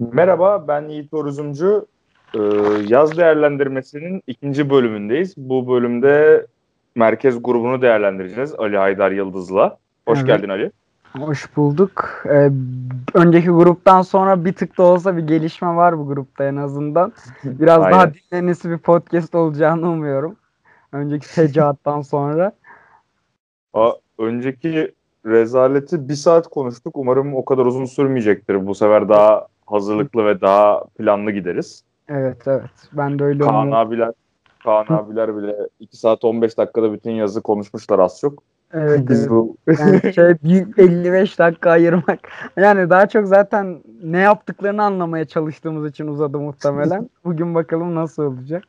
Merhaba, ben Yiğit Oruzumcu. Ee, yaz değerlendirmesinin ikinci bölümündeyiz. Bu bölümde merkez grubunu değerlendireceğiz Ali Haydar Yıldız'la. Hoş Evet. geldin Ali. Hoş bulduk. Ee, önceki gruptan sonra bir tık da olsa bir gelişme var bu grupta en azından. Biraz Aynen. daha dinlenisi bir podcast olacağını umuyorum. Önceki fecaattan sonra. Aa, önceki rezaleti bir saat konuştuk. Umarım o kadar uzun sürmeyecektir. Bu sefer daha hazırlıklı ve daha planlı gideriz. Evet evet. Ben de öyle Kaan umuyorum. abiler, Kaan abiler bile 2 saat 15 dakikada bütün yazı konuşmuşlar az çok. Evet, Biz evet. bu Yani şey bir 55 dakika ayırmak. Yani daha çok zaten ne yaptıklarını anlamaya çalıştığımız için uzadı muhtemelen. Bugün bakalım nasıl olacak.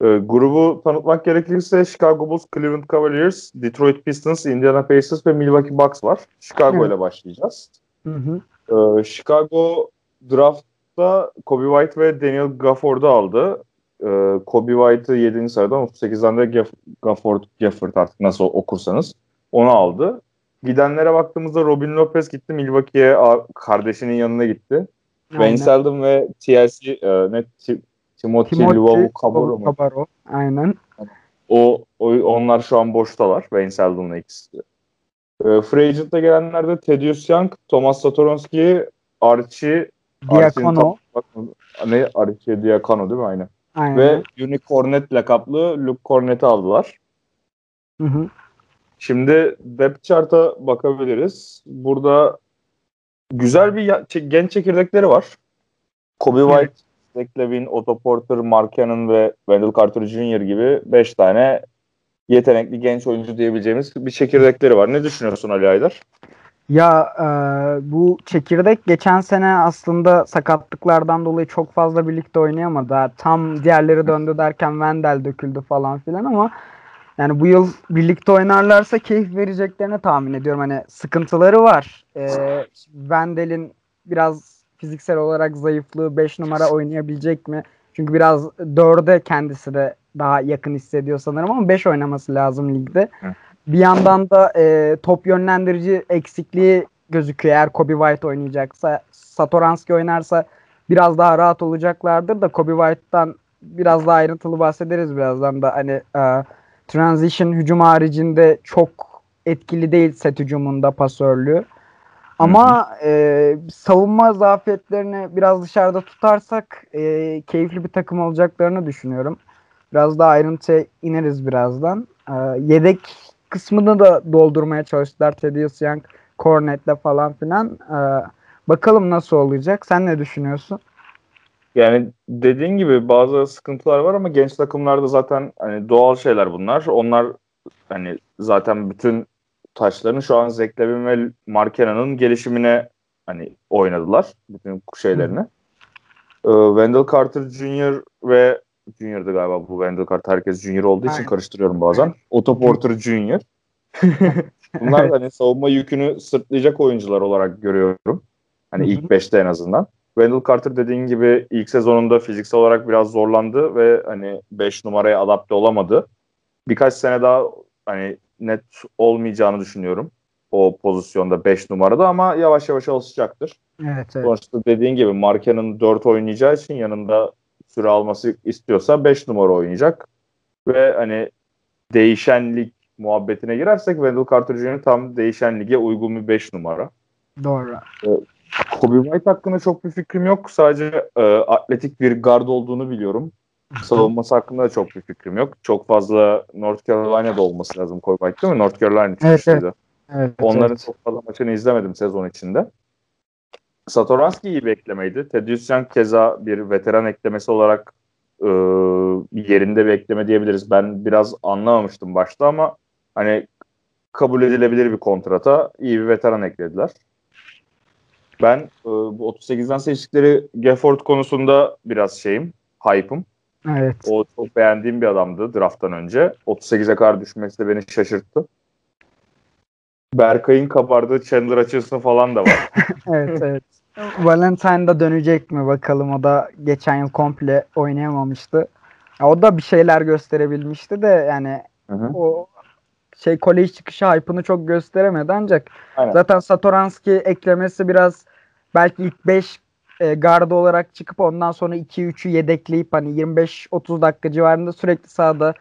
E, grubu tanıtmak gerekirse Chicago Bulls, Cleveland Cavaliers, Detroit Pistons, Indiana Pacers ve Milwaukee Bucks var. Chicago ile başlayacağız. Hı hı. E, Chicago draftta Kobe White ve Daniel Gafford'u aldı. E, Kobe White'ı 7. sıradan 38'den de Gaff- Gafford, Gafford artık nasıl okursanız onu aldı. Gidenlere baktığımızda Robin Lopez gitti Milwaukee'ye kardeşinin yanına gitti. Wayne Aynen. Seldon ve TLC e, ne Ti- Timothy, Timothy mu? Cabarrot. Aynen. O, o onlar şu an boştalar. Wayne Seldon'la ikisi. E, Free Agent'ta gelenler de Thaddeus Young, Thomas Satoranski, Archie Diakono. Ne Archie Diakono değil mi? Aynen. Aynen. Ve Unique Cornet lakaplı Luke Cornet'i aldılar. Hı hı. Şimdi depth chart'a bakabiliriz. Burada güzel bir genç çekirdekleri var. Kobe Evet. White, Zach Lavin, Otto Porter, Mark Cannon ve Wendell Carter Jr. gibi 5 tane yetenekli genç oyuncu diyebileceğimiz bir çekirdekleri var. Ne düşünüyorsun Ali Aydar? Ya e, bu çekirdek geçen sene aslında sakatlıklardan dolayı çok fazla birlikte oynayamadı. Tam diğerleri döndü derken Wendell döküldü falan filan ama yani bu yıl birlikte oynarlarsa keyif vereceklerini tahmin ediyorum. Hani sıkıntıları var. E, Wendell'in biraz fiziksel olarak zayıflığı 5 numara oynayabilecek mi? Çünkü biraz 4'e kendisi de daha yakın hissediyor sanırım ama 5 oynaması lazım ligde. Bir yandan da e, top yönlendirici eksikliği gözüküyor. Eğer Kobe White oynayacaksa, Satoranski oynarsa biraz daha rahat olacaklardır da Kobe White'tan biraz daha ayrıntılı bahsederiz birazdan da. Hani e, transition hücum haricinde çok etkili değil set hücumunda pasörlüğü. Ama e, savunma zafiyetlerini biraz dışarıda tutarsak e, keyifli bir takım olacaklarını düşünüyorum. Biraz daha ayrıntıya ineriz birazdan. E, yedek kısmını da doldurmaya çalıştılar. Thaddeus Young, Cornet'le falan filan. E, bakalım nasıl olacak. Sen ne düşünüyorsun? Yani dediğin gibi bazı sıkıntılar var ama genç takımlarda zaten hani doğal şeyler bunlar. Onlar hani zaten bütün taşlarını şu an Lavin ve Mark Cannon'ın gelişimine hani oynadılar. Bütün şeylerini. Ee, Wendell Carter Jr. ve Junior'dı galiba bu Wendell Carter. Herkes Junior olduğu için Aynen. karıştırıyorum bazen. Otto Porter Jr. Bunlar da hani savunma yükünü sırtlayacak oyuncular olarak görüyorum. Hani ilk 5'te en azından. Wendell Carter dediğin gibi ilk sezonunda fiziksel olarak biraz zorlandı ve hani 5 numaraya adapte olamadı. Birkaç sene daha hani net olmayacağını düşünüyorum. O pozisyonda 5 numarada ama yavaş yavaş alışacaktır. Evet, evet. Sonuçta dediğin gibi Marken'ın 4 oynayacağı için yanında süre alması istiyorsa 5 numara oynayacak. Ve hani değişenlik muhabbetine girersek Wendell Carter Jr. tam değişen lige uygun bir 5 numara. Doğru. Kobe White hakkında çok bir fikrim yok. Sadece e, atletik bir guard olduğunu biliyorum. Savunması hakkında da çok bir fikrim yok. Çok fazla North Carolina'da olması lazım Kobe White değil mi? North Carolina çıkışlıydı. Evet, Onların evet. çok fazla maçını izlemedim sezon içinde. Satoranski iyi bir eklemeydi. Young keza bir veteran eklemesi olarak e, yerinde bir ekleme diyebiliriz. Ben biraz anlamamıştım başta ama hani kabul edilebilir bir kontrata iyi bir veteran eklediler. Ben e, bu 38'den seçtikleri Gafford konusunda biraz şeyim, hype'ım. Evet. O çok beğendiğim bir adamdı drafttan önce. 38'e kadar düşmesi de beni şaşırttı. Berkay'ın kabardığı Chandler açısını falan da var. Evet evet. Valentine'da dönecek mi bakalım o da geçen yıl komple oynayamamıştı. Ya O da bir şeyler gösterebilmişti de yani Hı hı. o şey kolej çıkışı hype'ını çok gösteremedi ancak Aynen. zaten Satoranski eklemesi biraz belki ilk 5 e, garda olarak çıkıp ondan sonra 2-3'ü yedekleyip hani 25-30 dakika civarında sürekli sahada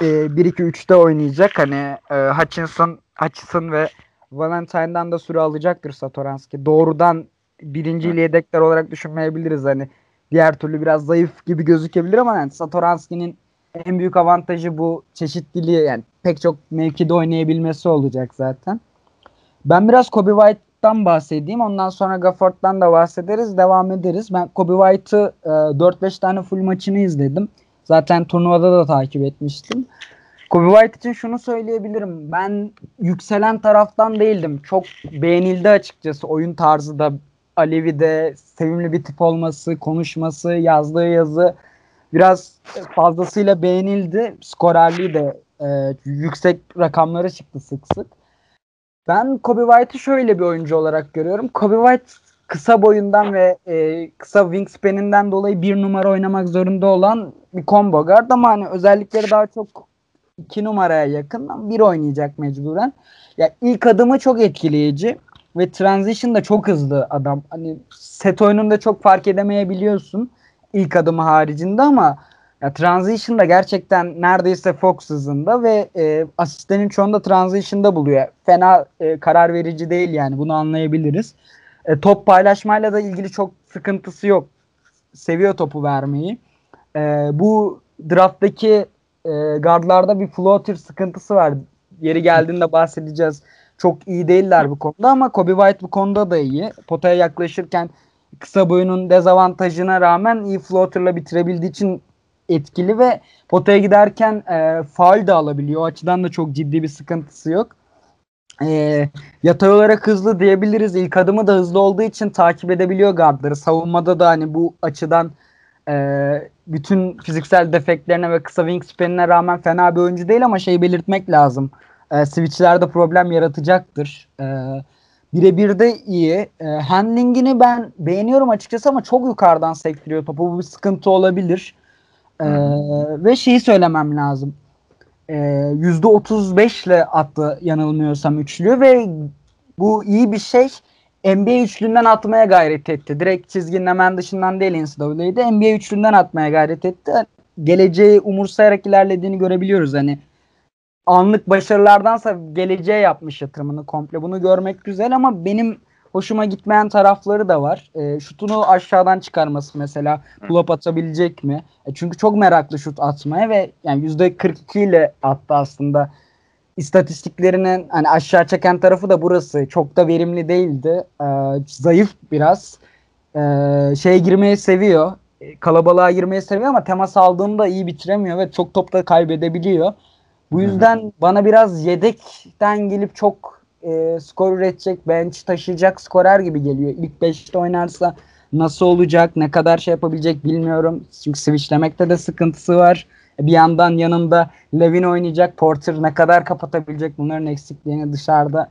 e, 1-2-3'te oynayacak. Hani e, Hutchinson, Hutchinson ve Valentine'dan da süre alacaktır Satoranski. Doğrudan birinci yedekler olarak düşünmeyebiliriz. Hani diğer türlü biraz zayıf gibi gözükebilir ama yani Satoranski'nin en büyük avantajı bu çeşitliliği yani pek çok mevkide oynayabilmesi olacak zaten. Ben biraz Kobe White'dan bahsedeyim. Ondan sonra Gafford'dan da bahsederiz. Devam ederiz. Ben Kobe White'ı e, 4-5 tane full maçını izledim. Zaten turnuvada da takip etmiştim. Kobe White için şunu söyleyebilirim. Ben yükselen taraftan değildim. Çok beğenildi açıkçası. Oyun tarzı da Alevi'de sevimli bir tip olması, konuşması, yazdığı yazı biraz fazlasıyla beğenildi. Skorerliği de e, yüksek rakamları çıktı sık sık. Ben Kobe White'ı şöyle bir oyuncu olarak görüyorum. Kobe White kısa boyundan ve e, kısa wingspan'inden dolayı bir numara oynamak zorunda olan bir combo guard ama hani özellikleri daha çok iki numaraya yakın bir oynayacak mecburen. Ya ilk adımı çok etkileyici ve transition da çok hızlı adam. Hani set oyununda çok fark edemeyebiliyorsun ilk adımı haricinde ama ya transition da gerçekten neredeyse Fox hızında ve e, asistenin çoğunda transition'da buluyor. Fena e, karar verici değil yani bunu anlayabiliriz. E, top paylaşmayla da ilgili çok sıkıntısı yok. Seviyor topu vermeyi. E, bu draft'taki e, guardlarda bir floater sıkıntısı var. Yeri geldiğinde bahsedeceğiz. Çok iyi değiller bu konuda ama Kobe White bu konuda da iyi. Potaya yaklaşırken kısa boyunun dezavantajına rağmen iyi floater'la bitirebildiği için etkili ve potaya giderken e, faal de alabiliyor. O açıdan da çok ciddi bir sıkıntısı yok. E, yatay olarak hızlı diyebiliriz. İlk adımı da hızlı olduğu için takip edebiliyor guardları. Savunmada da hani bu açıdan e, bütün fiziksel defektlerine ve kısa wingspan'ine rağmen fena bir oyuncu değil ama şey belirtmek lazım. E, switchlerde problem yaratacaktır. E, Birebir de iyi. E, handlingini ben beğeniyorum açıkçası ama çok yukarıdan sektiriyor topu. Bu bir sıkıntı olabilir. E, ve şeyi söylemem lazım. E, %35 ile attı yanılmıyorsam üçlü ve bu iyi bir şey. NBA üçlünden atmaya gayret etti. Direkt çizginin hemen dışından değil NCAA'de. NBA üçlünden atmaya gayret etti. Geleceği umursayarak ilerlediğini görebiliyoruz. Hani anlık başarılardansa geleceğe yapmış yatırımını komple. Bunu görmek güzel ama benim hoşuma gitmeyen tarafları da var. E, şutunu aşağıdan çıkarması mesela pull-up atabilecek mi? E, çünkü çok meraklı şut atmaya ve yani %42 ile attı aslında. İstatistiklerinin hani aşağı çeken tarafı da burası. Çok da verimli değildi. E, zayıf biraz. E, şeye girmeyi seviyor. E, kalabalığa girmeyi seviyor ama temas aldığında iyi bitiremiyor ve çok topta kaybedebiliyor. Bu yüzden Hı-hı. bana biraz yedekten gelip çok e, skor üretecek, bench taşıyacak skorer gibi geliyor. İlk 5'te oynarsa nasıl olacak, ne kadar şey yapabilecek bilmiyorum. Çünkü switchlemekte de sıkıntısı var. Bir yandan yanında Levin oynayacak, Porter ne kadar kapatabilecek bunların eksikliğini dışarıda.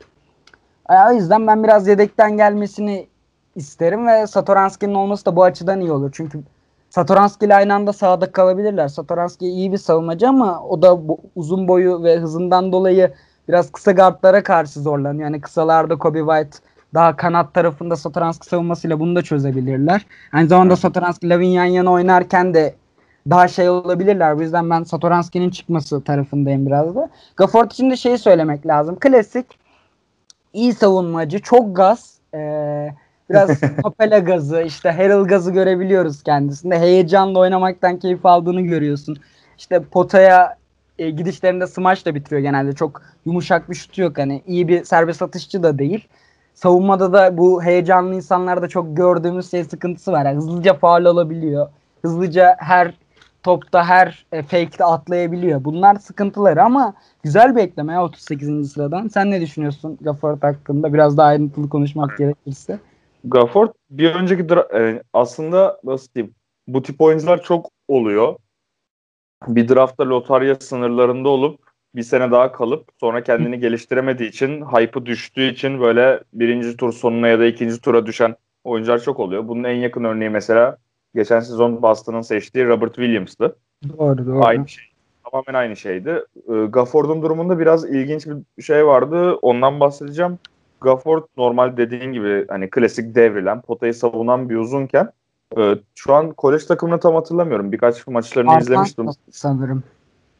E, o yüzden ben biraz yedekten gelmesini isterim ve Satoranski'nin olması da bu açıdan iyi olur. Çünkü Satoranski ile aynı anda sahada kalabilirler. Satoranski iyi bir savunmacı ama o da bu, uzun boyu ve hızından dolayı biraz kısa guardlara karşı zorlanıyor. Yani kısalarda Kobe White daha kanat tarafında Satoranski savunmasıyla bunu da çözebilirler. Aynı zamanda Satoranski Lavin yan yana oynarken de daha şey olabilirler. Bu yüzden ben Satoranski'nin çıkması tarafındayım biraz da. Gafford için de şeyi söylemek lazım. Klasik iyi savunmacı, çok gaz. Ee, Biraz Capella gazı, işte Harrell gazı görebiliyoruz kendisinde. Heyecanla oynamaktan keyif aldığını görüyorsun. İşte potaya e, gidişlerinde smaç da bitiriyor genelde. Çok yumuşak bir şutu yok. Hani iyi bir serbest atışçı da değil. Savunmada da bu heyecanlı insanlarda çok gördüğümüz şey sıkıntısı var. Yani hızlıca faal alabiliyor. Hızlıca her topta her e, fake'de atlayabiliyor. Bunlar sıkıntıları ama güzel bir ekleme ya 38. sıradan. Sen ne düşünüyorsun Gafford hakkında? Biraz daha ayrıntılı konuşmak gerekirse. Gafford bir önceki dra- aslında nasıl diyeyim bu tip oyuncular çok oluyor. Bir draftta lotarya sınırlarında olup bir sene daha kalıp sonra kendini geliştiremediği için hype'ı düştüğü için böyle birinci tur sonuna ya da ikinci tura düşen oyuncular çok oluyor. Bunun en yakın örneği mesela geçen sezon Boston'ın seçtiği Robert Williams'tı. Doğru doğru. Aynı şey. Tamamen aynı şeydi. Gafford'un durumunda biraz ilginç bir şey vardı. Ondan bahsedeceğim. Gafford normal dediğin gibi hani klasik devrilen, potayı savunan bir uzunken e, şu an kolej takımını tam hatırlamıyorum. Birkaç maçlarını Arkansas izlemiştim. sanırım.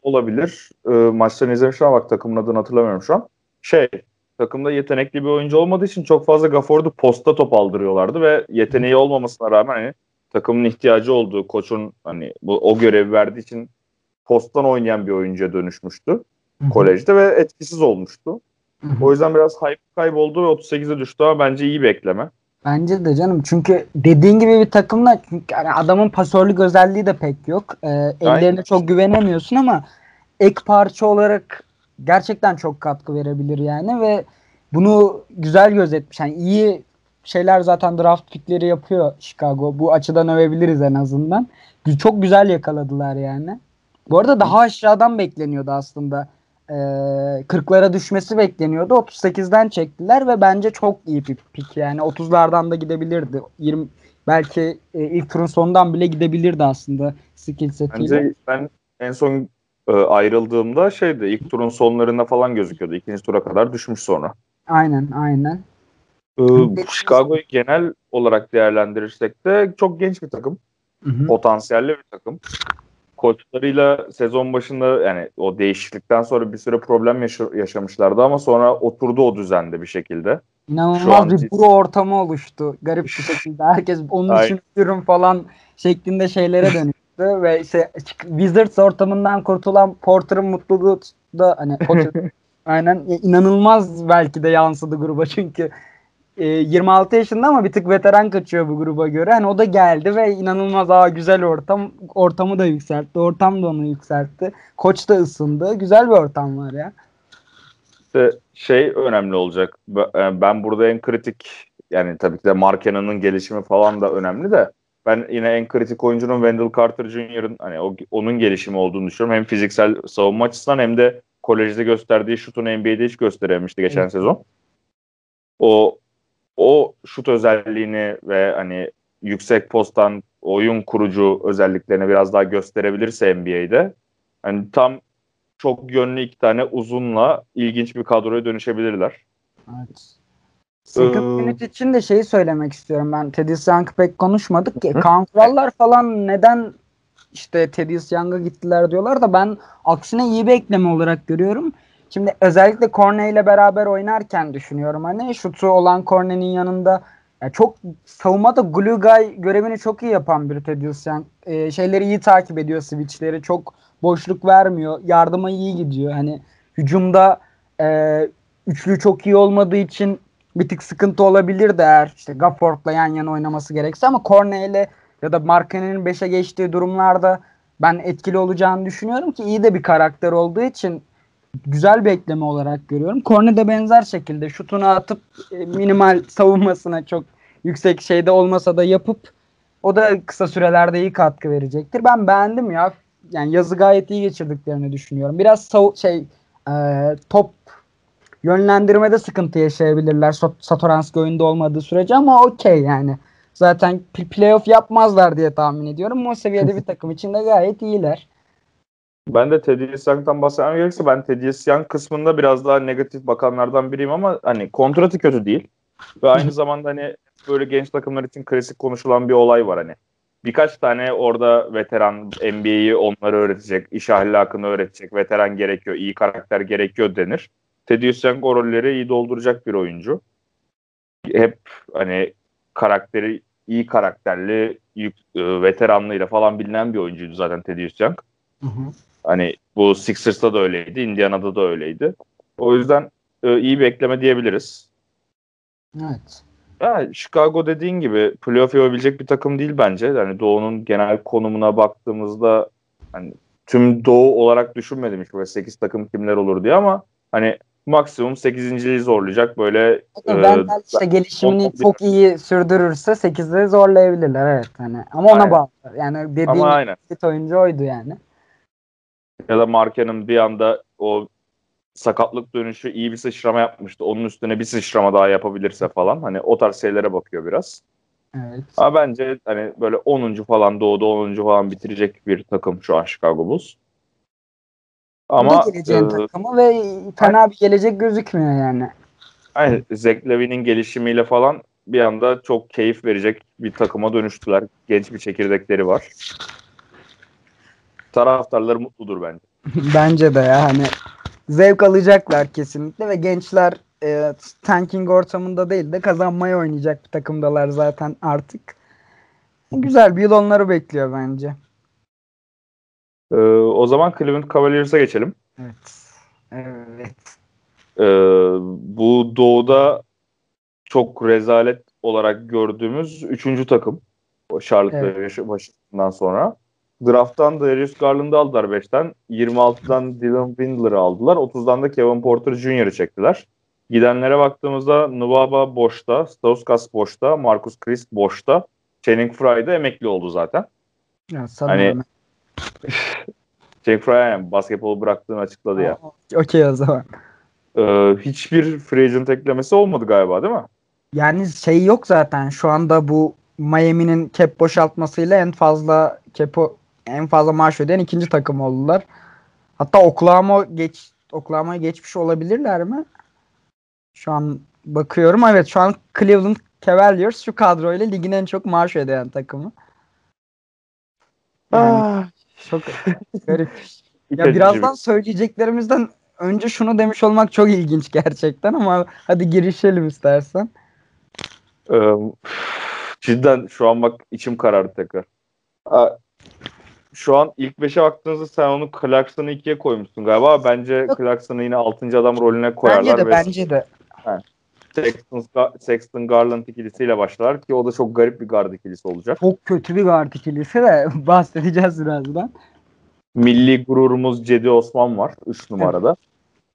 Olabilir. E, maçlarını izlemiştim ama bak takımın adını hatırlamıyorum şu an. Şey, takımda yetenekli bir oyuncu olmadığı için çok fazla Gafford'u posta top aldırıyorlardı ve yeteneği olmamasına rağmen hani takımın ihtiyacı olduğu koçun hani bu o görevi verdiği için posttan oynayan bir oyuncuya dönüşmüştü Hı hı. kolejde ve etkisiz olmuştu. Hı hı. O yüzden biraz hype kayboldu ve 38'e düştü ama bence iyi bir ekleme. Bence de canım çünkü dediğin gibi bir takımda çünkü yani adamın pasörlük özelliği de pek yok. Ee, ellerine çok güvenemiyorsun ama ek parça olarak gerçekten çok katkı verebilir yani ve bunu güzel gözetmiş. Yani iyi şeyler zaten draft pickleri yapıyor Chicago. Bu açıdan övebiliriz en azından. Çok güzel yakaladılar yani. Bu arada daha aşağıdan bekleniyordu aslında. Ee, 40'lara düşmesi bekleniyordu. 38'den çektiler ve bence çok iyi bir pick yani. 30'lardan da gidebilirdi. 20 belki e, ilk turun sonundan bile gidebilirdi aslında skill setiyle. Bence ben en son e, ayrıldığımda şeydi ilk turun sonlarında falan gözüküyordu. İkinci tura kadar düşmüş sonra. Aynen, aynen. E, bu Chicago'yu genel olarak değerlendirirsek de çok genç bir takım. Hı hı. Potansiyelli bir takım. Koçlarıyla sezon başında yani o değişiklikten sonra bir süre problem yaşa- yaşamışlardı ama sonra oturdu o düzende bir şekilde. İnanılmaz an bir buro ortamı oluştu. Garip bir şekilde. Herkes onun için ürün falan şeklinde şeylere dönüştü ve işte Wizards ortamından kurtulan Porter'ın mutluluğu da hani aynen inanılmaz belki de yansıdı gruba çünkü e, 26 yaşında ama bir tık veteran kaçıyor bu gruba göre. Hani o da geldi ve inanılmaz aa güzel ortam. Ortamı da yükseltti. Ortam da onu yükseltti. Koç da ısındı. Güzel bir ortam var ya. İşte şey önemli olacak. E, Ben burada en kritik yani tabii ki de Markena'nın gelişimi falan da önemli de ben yine en kritik oyuncunun Wendell Carter Jr.'ın hani o, onun gelişimi olduğunu düşünüyorum. Hem fiziksel savunma açısından hem de kolejde gösterdiği şutunu NBA'de hiç gösterememişti geçen Evet. sezon. O o şut özelliğini ve hani yüksek posttan oyun kurucu özelliklerini biraz daha gösterebilirse NBA'de hani tam çok yönlü iki tane uzunla ilginç bir kadroya dönüşebilirler. Evet. Second Ee, Unit için de şeyi söylemek istiyorum ben. Teddy's Young pek konuşmadık ki. Kaan Kurallar falan neden işte Teddy's Young'a gittiler diyorlar da ben aksine iyi bir ekleme olarak görüyorum. Şimdi özellikle Corne ile beraber oynarken düşünüyorum hani şutu olan Corne'nin yanında ya çok savunmada glue guy görevini çok iyi yapan bir Young. Ee, şeyleri iyi takip ediyor switchleri. Çok boşluk vermiyor. Yardıma iyi gidiyor. Hani hücumda e, üçlü çok iyi olmadığı için bir tık sıkıntı olabilir de eğer işte Gafford'la yan yana oynaması gerekse ama Corne ile ya da Markkanen'in 5'e geçtiği durumlarda ben etkili olacağını düşünüyorum ki iyi de bir karakter olduğu için güzel bir ekleme olarak görüyorum. Corne de benzer şekilde şutunu atıp e, minimal savunmasına çok yüksek şeyde olmasa da yapıp o da kısa sürelerde iyi katkı verecektir. Ben beğendim ya. Yani yazı gayet iyi geçirdiklerini düşünüyorum. Biraz şey e, top yönlendirmede sıkıntı yaşayabilirler Sat- Satoranski oyunda olmadığı sürece ama okey yani. Zaten pl- playoff yapmazlar diye tahmin ediyorum. O seviyede bir takım için de gayet iyiler. Ben de Teddy Young'dan bahsetmem gerekirse ben Teddy Young kısmında biraz daha negatif bakanlardan biriyim ama hani kontratı kötü değil. Ve aynı zamanda hani böyle genç takımlar için klasik konuşulan bir olay var hani. Birkaç tane orada veteran NBA'yi onları öğretecek, iş ahlakını öğretecek veteran gerekiyor, iyi karakter gerekiyor denir. Teddy Young o rolleri iyi dolduracak bir oyuncu. Hep hani karakteri iyi karakterli, yük, e, veteranlığıyla falan bilinen bir oyuncuydu zaten Teddy Young. Hani bu Sixers'ta da öyleydi, Indiana'da da öyleydi. O yüzden e, iyi bir ekleme diyebiliriz. Evet. Ya, Chicago dediğin gibi playoff yapabilecek bir takım değil bence. Yani Doğu'nun genel konumuna baktığımızda hani tüm Doğu olarak düşünmedim hiç böyle 8 takım kimler olur diye ama hani maksimum 8.liği zorlayacak böyle e, Wendell işte gelişimini on- çok iyi sürdürürse 8'de zorlayabilirler evet hani. Ama ona Aynen. bağlı. Yani dediğin ama aynen. bir oyuncu oydu yani. Ya da Marken'in bir anda o sakatlık dönüşü iyi bir sıçrama yapmıştı. Onun üstüne bir sıçrama daha yapabilirse falan. Hani o tarz şeylere bakıyor biraz. Evet. Ama bence hani böyle 10. falan doğuda 10. falan bitirecek bir takım şu an Chicago Bulls. Ama Bu geleceğin e, takımı ve fena bir gelecek gözükmüyor yani. Yani Zach Levine'in gelişimiyle falan bir anda çok keyif verecek bir takıma dönüştüler. Genç bir çekirdekleri var. Taraftarları mutludur bence. Bence de ya hani zevk alacaklar kesinlikle ve gençler e, tanking ortamında değil de kazanmayı oynayacak bir takımdalar zaten artık. Güzel bir yıl onları bekliyor bence. Ee, o zaman Cleveland Cavaliers'a geçelim. Evet. Evet. Ee, bu doğuda çok rezalet olarak gördüğümüz üçüncü takım. Charlotte Evet. ve Washington'dan sonra. Draft'tan Darius Garland'ı aldılar 5'ten. 26'dan Dylan Windler'ı aldılar. 30'dan da Kevin Porter Jr.'ı çektiler. Gidenlere baktığımızda Nubaba boşta, Stauskas boşta, Marcus Chris boşta. Channing Frye de emekli oldu zaten. Ya, sanırım. Channing Frye yani basketbolu bıraktığını açıkladı ya. Okey o zaman. Ee, hiçbir free agent eklemesi olmadı galiba değil mi? Yani şey yok zaten şu anda bu Miami'nin cap boşaltmasıyla en fazla cap'o en fazla maaş ödeyen ikinci takım oldular. Hatta Oklahoma geç Oklahoma'ya geçmiş olabilirler mi? Şu an bakıyorum. Evet şu an Cleveland Cavaliers şu kadroyla ligin en çok maaş ödeyen takımı. Yani çok garip. Ya birazdan söyleyeceklerimizden önce şunu demiş olmak çok ilginç gerçekten ama hadi girişelim istersen. Ee, cidden şu an bak içim karardı tekrar. Şu an ilk 5'e baktığınızda sen onu Clarkson'ı 2'ye koymuşsun galiba. Bence. Clarkson'ı yine 6. adam rolüne koyarlar. Bence de ve bence de. Sexton, Sexton Garland ikilisiyle başlar ki o da çok garip bir guard ikilisi olacak. Çok kötü bir guard ikilisi de bahsedeceğiz birazdan. Milli gururumuz Cedi Osman var 3 numarada.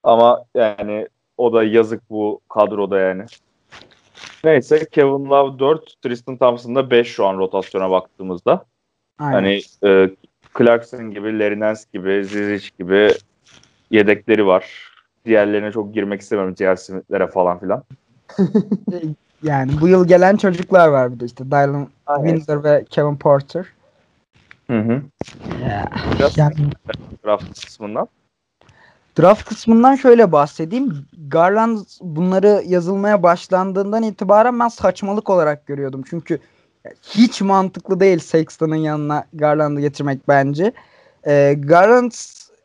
Ama yani o da yazık bu kadroda yani. Neyse Kevin Love 4, Tristan Thompson da 5 şu an rotasyona baktığımızda. Aynen. Hani e, Clarkson gibi, Larry Nance gibi, Zizic gibi yedekleri var. Diğerlerine çok girmek istemem. J.R. Smith'lere falan filan. yani bu yıl gelen çocuklar var bir de işte Dylan Windsor ve Kevin Porter. Hı hı. Biraz Yani draft kısmından. draft kısmından şöyle bahsedeyim. Garland bunları yazılmaya başlandığından itibaren ben saçmalık olarak görüyordum. Çünkü hiç mantıklı değil Sexton'ın yanına Garland'ı getirmek bence. Ee, Garland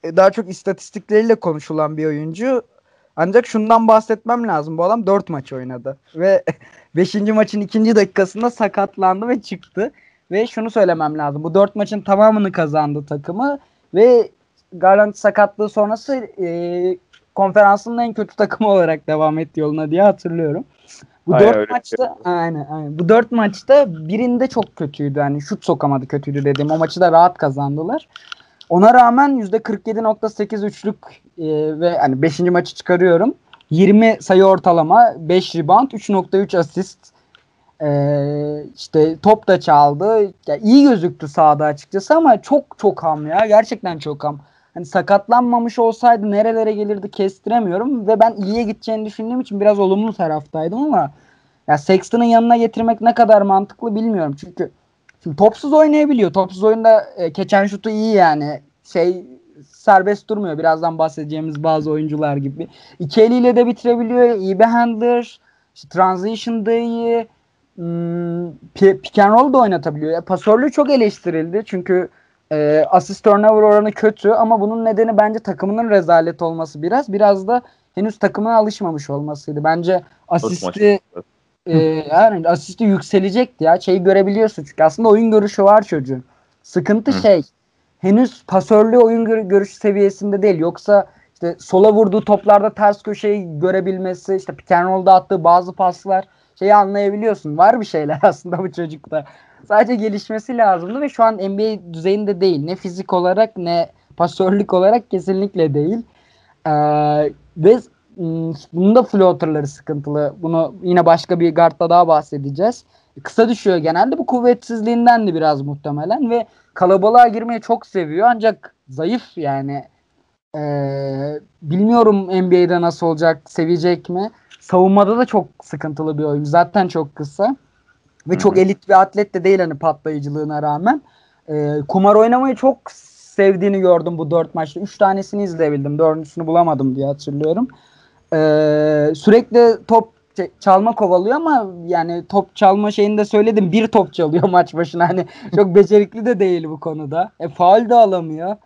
daha çok istatistikleriyle konuşulan bir oyuncu. Ancak şundan bahsetmem lazım. Bu adam 4 maç oynadı. Ve 5. maçın 2. dakikasında sakatlandı ve çıktı. Ve şunu söylemem lazım. Bu 4 maçın tamamını kazandı takımı. Ve Garland sakatlığı sonrası e, konferansının en kötü takımı olarak devam etti yoluna diye hatırlıyorum. Bu Aynen dört bir maçta aynen, aynen. Bu dört maçta birinde çok kötüydü. Hani şut sokamadı kötüydü dediğim. O maçı da rahat kazandılar. Ona rağmen %47.8 üçlük e, ve hani 5. maçı çıkarıyorum. 20 sayı ortalama, 5 rebound, 3.3 asist. E, işte top da çaldı. Ya iyi gözüktü sahada açıkçası ama çok çok ham ya. Gerçekten çok ham. Hani sakatlanmamış olsaydı nerelere gelirdi kestiremiyorum ve ben iyiye gideceğini düşündüğüm için biraz olumlu taraftaydım ama ya Sexton'ın yanına getirmek ne kadar mantıklı bilmiyorum. Çünkü şimdi topsuz oynayabiliyor. Topsuz oyunda e, keçen şutu iyi yani. Şey serbest durmuyor. Birazdan bahsedeceğimiz bazı oyuncular gibi. İki eliyle de bitirebiliyor. İyi bir handler. İşte transition da iyi. Hmm, pi- pick and roll da oynatabiliyor. Ya, pasörlüğü çok eleştirildi. Çünkü e, asist turnover oranı kötü ama bunun nedeni bence takımının rezalet olması biraz. Biraz da henüz takımına alışmamış olmasıydı. Bence asisti e, yani asisti yükselecekti ya. Şeyi görebiliyorsun çünkü aslında oyun görüşü var çocuğun. Sıkıntı Hı. şey henüz pasörlü oyun gör- görüşü seviyesinde değil. Yoksa işte sola vurduğu toplarda ters köşeyi görebilmesi, işte pick and roll'da attığı bazı paslar şeyi anlayabiliyorsun. Var bir şeyler aslında bu çocukta. Sadece gelişmesi lazımdı ve şu an NBA düzeyinde değil. Ne fizik olarak ne pasörlük olarak kesinlikle değil. Ee, ve m, bunun da floaterları sıkıntılı. Bunu yine başka bir guardda daha bahsedeceğiz. Kısa düşüyor genelde. Bu kuvvetsizliğinden de biraz muhtemelen ve kalabalığa girmeyi çok seviyor ancak zayıf yani. Ee, bilmiyorum NBA'de nasıl olacak, sevecek mi? Savunmada da çok sıkıntılı bir oyuncu. Zaten çok kısa. Ve çok elit bir atlet de değil hani patlayıcılığına rağmen. Ee, kumar oynamayı çok sevdiğini gördüm bu dört maçta. Üç tanesini izleyebildim. Dördüncüsünü bulamadım diye hatırlıyorum. Ee, sürekli top çalma kovalıyor ama yani top çalma şeyini de söyledim. Bir top çalıyor maç başına. Hani çok becerikli de değil bu konuda. E faul de alamıyor.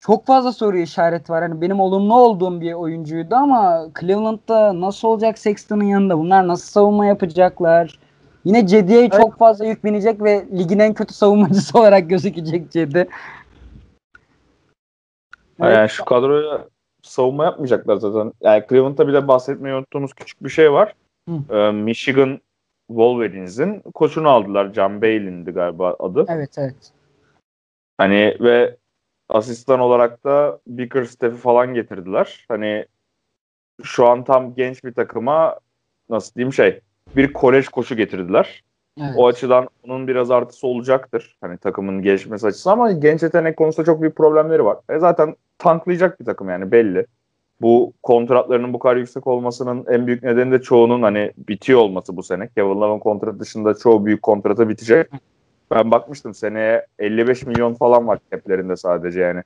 Çok fazla soru işareti var. Hani benim olumlu olduğum bir oyuncuydu ama Cleveland'da nasıl olacak Sexton'ın yanında? Bunlar nasıl savunma yapacaklar? Yine Cedi'ye evet. çok fazla yük binecek ve ligin en kötü savunmacısı olarak gözükecek Cedi. Evet. Yani şu kadroya savunma yapmayacaklar zaten. Yani Cleveland'da bile bahsetmeyi unuttuğumuz küçük bir şey var. Ee, Michigan Wolverines'in koçunu aldılar. John Bailey'indi galiba adı. Evet evet. Hani ve asistan olarak da Bickerstaff'i falan getirdiler. Hani şu an tam genç bir takıma nasıl diyeyim şey bir kolej koşu getirdiler. Evet. O açıdan onun biraz artısı olacaktır. Hani takımın gelişmesi açısından ama genç yetenek konusunda çok büyük problemleri var. E zaten tanklayacak bir takım yani belli. Bu kontratlarının bu kadar yüksek olmasının en büyük nedeni de çoğunun hani bitiyor olması bu sene. Kevin Love'ın kontratı dışında çoğu büyük kontratı bitecek. Ben bakmıştım seneye 55 milyon falan var caplerinde sadece yani.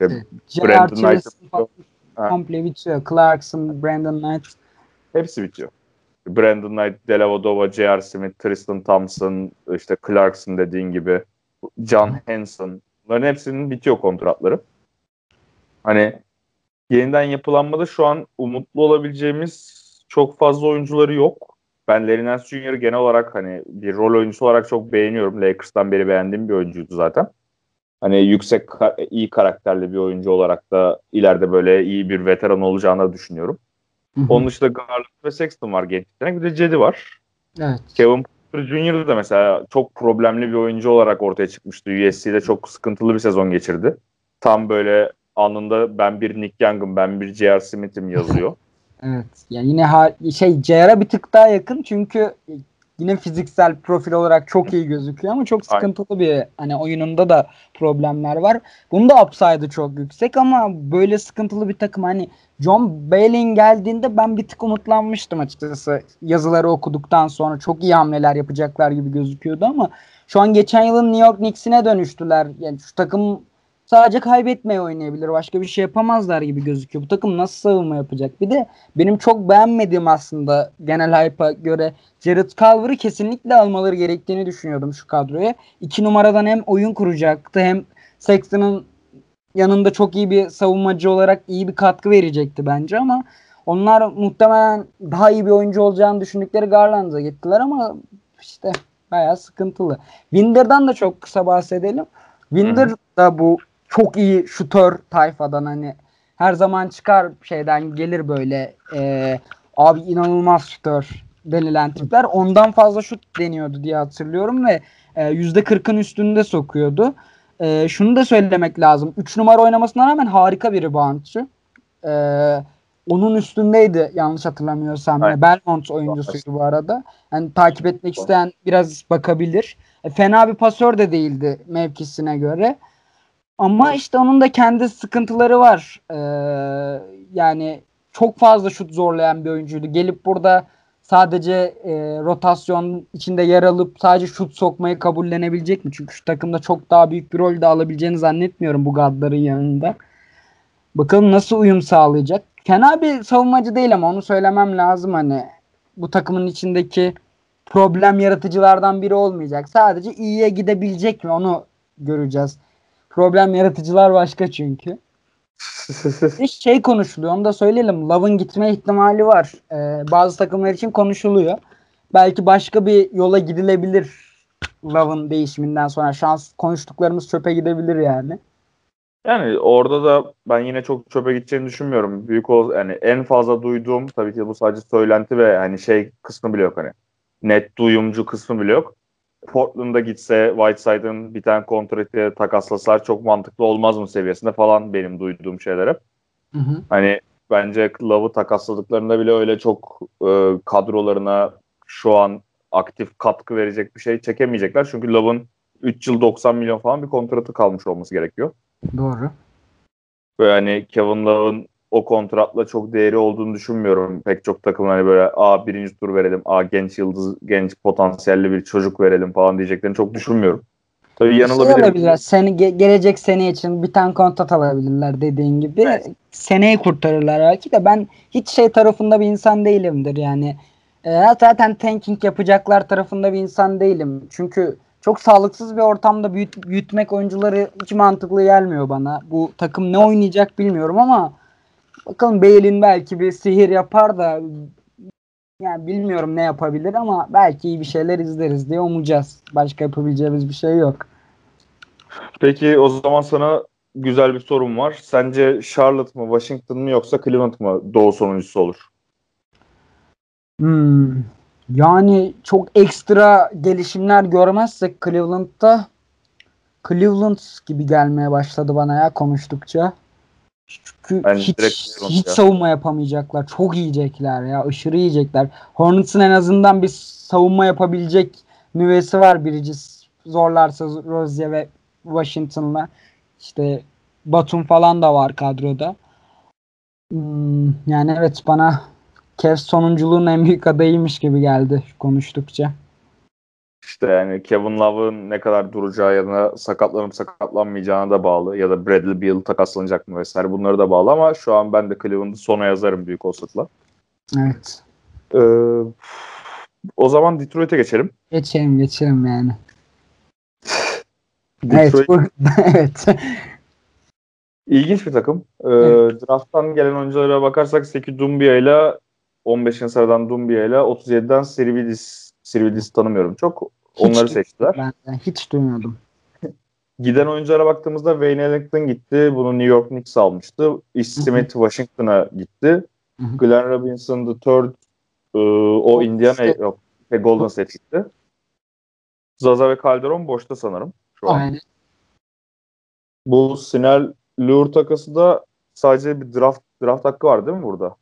Evet. Brandon Knight komple bitiyor. Clarkson, Brandon Knight. Hepsi bitiyor. Brandon Knight, Delavadova, J.R. Smith, Tristan Thompson, işte Clarkson dediğin gibi, John Henson. Bunların hepsinin bitiyor kontratları. Hani yeniden yapılanmada şu an umutlu olabileceğimiz çok fazla oyuncuları yok. Ben Larry Nance Jr. genel olarak hani bir rol oyuncusu olarak çok beğeniyorum. Lakers'tan beri beğendiğim bir oyuncuydu zaten. Hani yüksek iyi karakterli bir oyuncu olarak da ileride böyle iyi bir veteran olacağını düşünüyorum. Onun dışında Garland ve Sexton var genç yetenek. Bir de Cedi var. Evet. Kevin Porter Jr. da mesela çok problemli bir oyuncu olarak ortaya çıkmıştı. USC'de çok sıkıntılı bir sezon geçirdi. Tam böyle anında ben bir Nick Young'ım, ben bir J.R. Smith'im yazıyor. evet. Yani yine ha, şey J.R.'a bir tık daha yakın çünkü yine fiziksel profil olarak çok iyi gözüküyor ama çok sıkıntılı Aynen. bir hani oyununda da problemler var. Bunun da upside'ı çok yüksek ama böyle sıkıntılı bir takım hani John Bailey'in geldiğinde ben bir tık umutlanmıştım açıkçası. Yazıları okuduktan sonra çok iyi hamleler yapacaklar gibi gözüküyordu ama şu an geçen yılın New York Knicks'ine dönüştüler. Yani şu takım sadece kaybetmeye oynayabilir. Başka bir şey yapamazlar gibi gözüküyor. Bu takım nasıl savunma yapacak? Bir de benim çok beğenmediğim aslında genel hype'a göre Jared Culver'ı kesinlikle almaları gerektiğini düşünüyordum şu kadroya. İki numaradan hem oyun kuracaktı hem Sexton'ın yanında çok iyi bir savunmacı olarak iyi bir katkı verecekti bence ama onlar muhtemelen daha iyi bir oyuncu olacağını düşündükleri Garland'a gittiler ama işte bayağı sıkıntılı. Winder'dan da çok kısa bahsedelim. Winder da bu çok iyi şutör tayfadan hani her zaman çıkar şeyden gelir böyle e, abi inanılmaz şutör denilen tipler. Ondan fazla şut deniyordu diye hatırlıyorum ve yüzde 40'ın üstünde sokuyordu. E, şunu da söylemek lazım. 3 numara oynamasına rağmen harika bir reboundçı. E, onun üstündeydi yanlış hatırlamıyorsam. Evet. Belmont oyuncusuydu bu arada. Yani takip etmek isteyen biraz bakabilir. E, fena bir pasör de değildi mevkisine göre. Ama işte onun da kendi sıkıntıları var. Ee, yani çok fazla şut zorlayan bir oyuncuydu. Gelip burada sadece e, rotasyon içinde yer alıp sadece şut sokmayı kabullenebilecek mi? Çünkü şu takımda çok daha büyük bir rol de alabileceğini zannetmiyorum bu gadların yanında. Bakalım nasıl uyum sağlayacak. Fena bir savunmacı değil ama onu söylemem lazım hani. Bu takımın içindeki problem yaratıcılardan biri olmayacak. Sadece iyiye gidebilecek mi onu göreceğiz. Problem yaratıcılar başka çünkü. Bir şey konuşuluyor onu da söyleyelim. Love'ın gitme ihtimali var. Ee, bazı takımlar için konuşuluyor. Belki başka bir yola gidilebilir Love'ın değişiminden sonra. Şans konuştuklarımız çöpe gidebilir yani. Yani orada da ben yine çok çöpe gideceğini düşünmüyorum. Büyük ol yani en fazla duyduğum tabii ki bu sadece söylenti ve hani şey kısmı bile yok hani. Net duyumcu kısmı bile yok. Portland'a gitse Whiteside'ın bir tane kontratı takaslasalar çok mantıklı olmaz mı seviyesinde falan benim duyduğum şeyler hep. Hı hı. Hani bence Love'ı takasladıklarında bile öyle çok e, kadrolarına şu an aktif katkı verecek bir şey çekemeyecekler. Çünkü Love'ın 3 yıl 90 milyon falan bir kontratı kalmış olması gerekiyor. Doğru. Ve hani Kevin Love'ın o kontratla çok değeri olduğunu düşünmüyorum. Pek çok takım hani böyle a birinci tur verelim, a genç yıldız, genç potansiyelli bir çocuk verelim falan diyeceklerini çok düşünmüyorum. Tabii Şey yanılabilir. alabilirler. Sene, ge- gelecek sene için bir tane kontrat alabilirler dediğin gibi. Evet. Seneyi kurtarırlar belki de ben hiç şey tarafında bir insan değilimdir yani. E, zaten tanking yapacaklar tarafında bir insan değilim. Çünkü çok sağlıksız bir ortamda büyüt, büyütmek oyuncuları hiç mantıklı gelmiyor bana. Bu takım ne oynayacak bilmiyorum ama bakalım Bale'in belki bir sihir yapar da yani bilmiyorum ne yapabilir ama belki iyi bir şeyler izleriz diye umacağız. Başka yapabileceğimiz bir şey yok. Peki o zaman sana güzel bir sorum var. Sence Charlotte mı, Washington mı yoksa Cleveland mı doğu sonuncusu olur? Hmm. Yani çok ekstra gelişimler görmezsek Cleveland'da Cleveland gibi gelmeye başladı bana ya konuştukça. Çünkü Ben hiç, Cleveland hiç ya. savunma yapamayacaklar. Çok yiyecekler ya. Aşırı yiyecekler. Hornets'ın en azından bir savunma yapabilecek nüvesi var Bridges. Zorlarsa Rozier ve Washington'la. İşte Batum falan da var kadroda. Hmm, yani evet bana Cavs sonunculuğun en büyük adayıymış gibi geldi konuştukça. İşte yani Kevin Love'ın ne kadar duracağı ya da sakatlanıp sakatlanmayacağına da bağlı ya da Bradley Beal takaslanacak mı vesaire bunları da bağlı ama şu an ben de Cleveland'ı sona yazarım büyük olasılıkla. Evet. Ee, o zaman Detroit'e geçelim. Geçelim geçelim yani. Evet. Detroit Bu, evet. ilginç bir takım. Ee, Evet. Draft'tan gelen oyunculara bakarsak Seki Dumbia ile 15. sıradan Dumbia ile 37'den Sirvidis Sirvidis tanımıyorum çok. Onları Hiç- seçtiler. Ben de hiç duymuyordum. Giden oyunculara baktığımızda Wayne Ellington gitti. Bunu New York Knicks almıştı. Ish Smith Washington'a gitti. Glenn Robinson the third e, o Indiana yok. Ve Golden State gitti. Zaza ve Calderon boşta sanırım şu an. Aynen. Bu Sinel Lure takası da sadece bir draft draft hakkı var değil mi burada?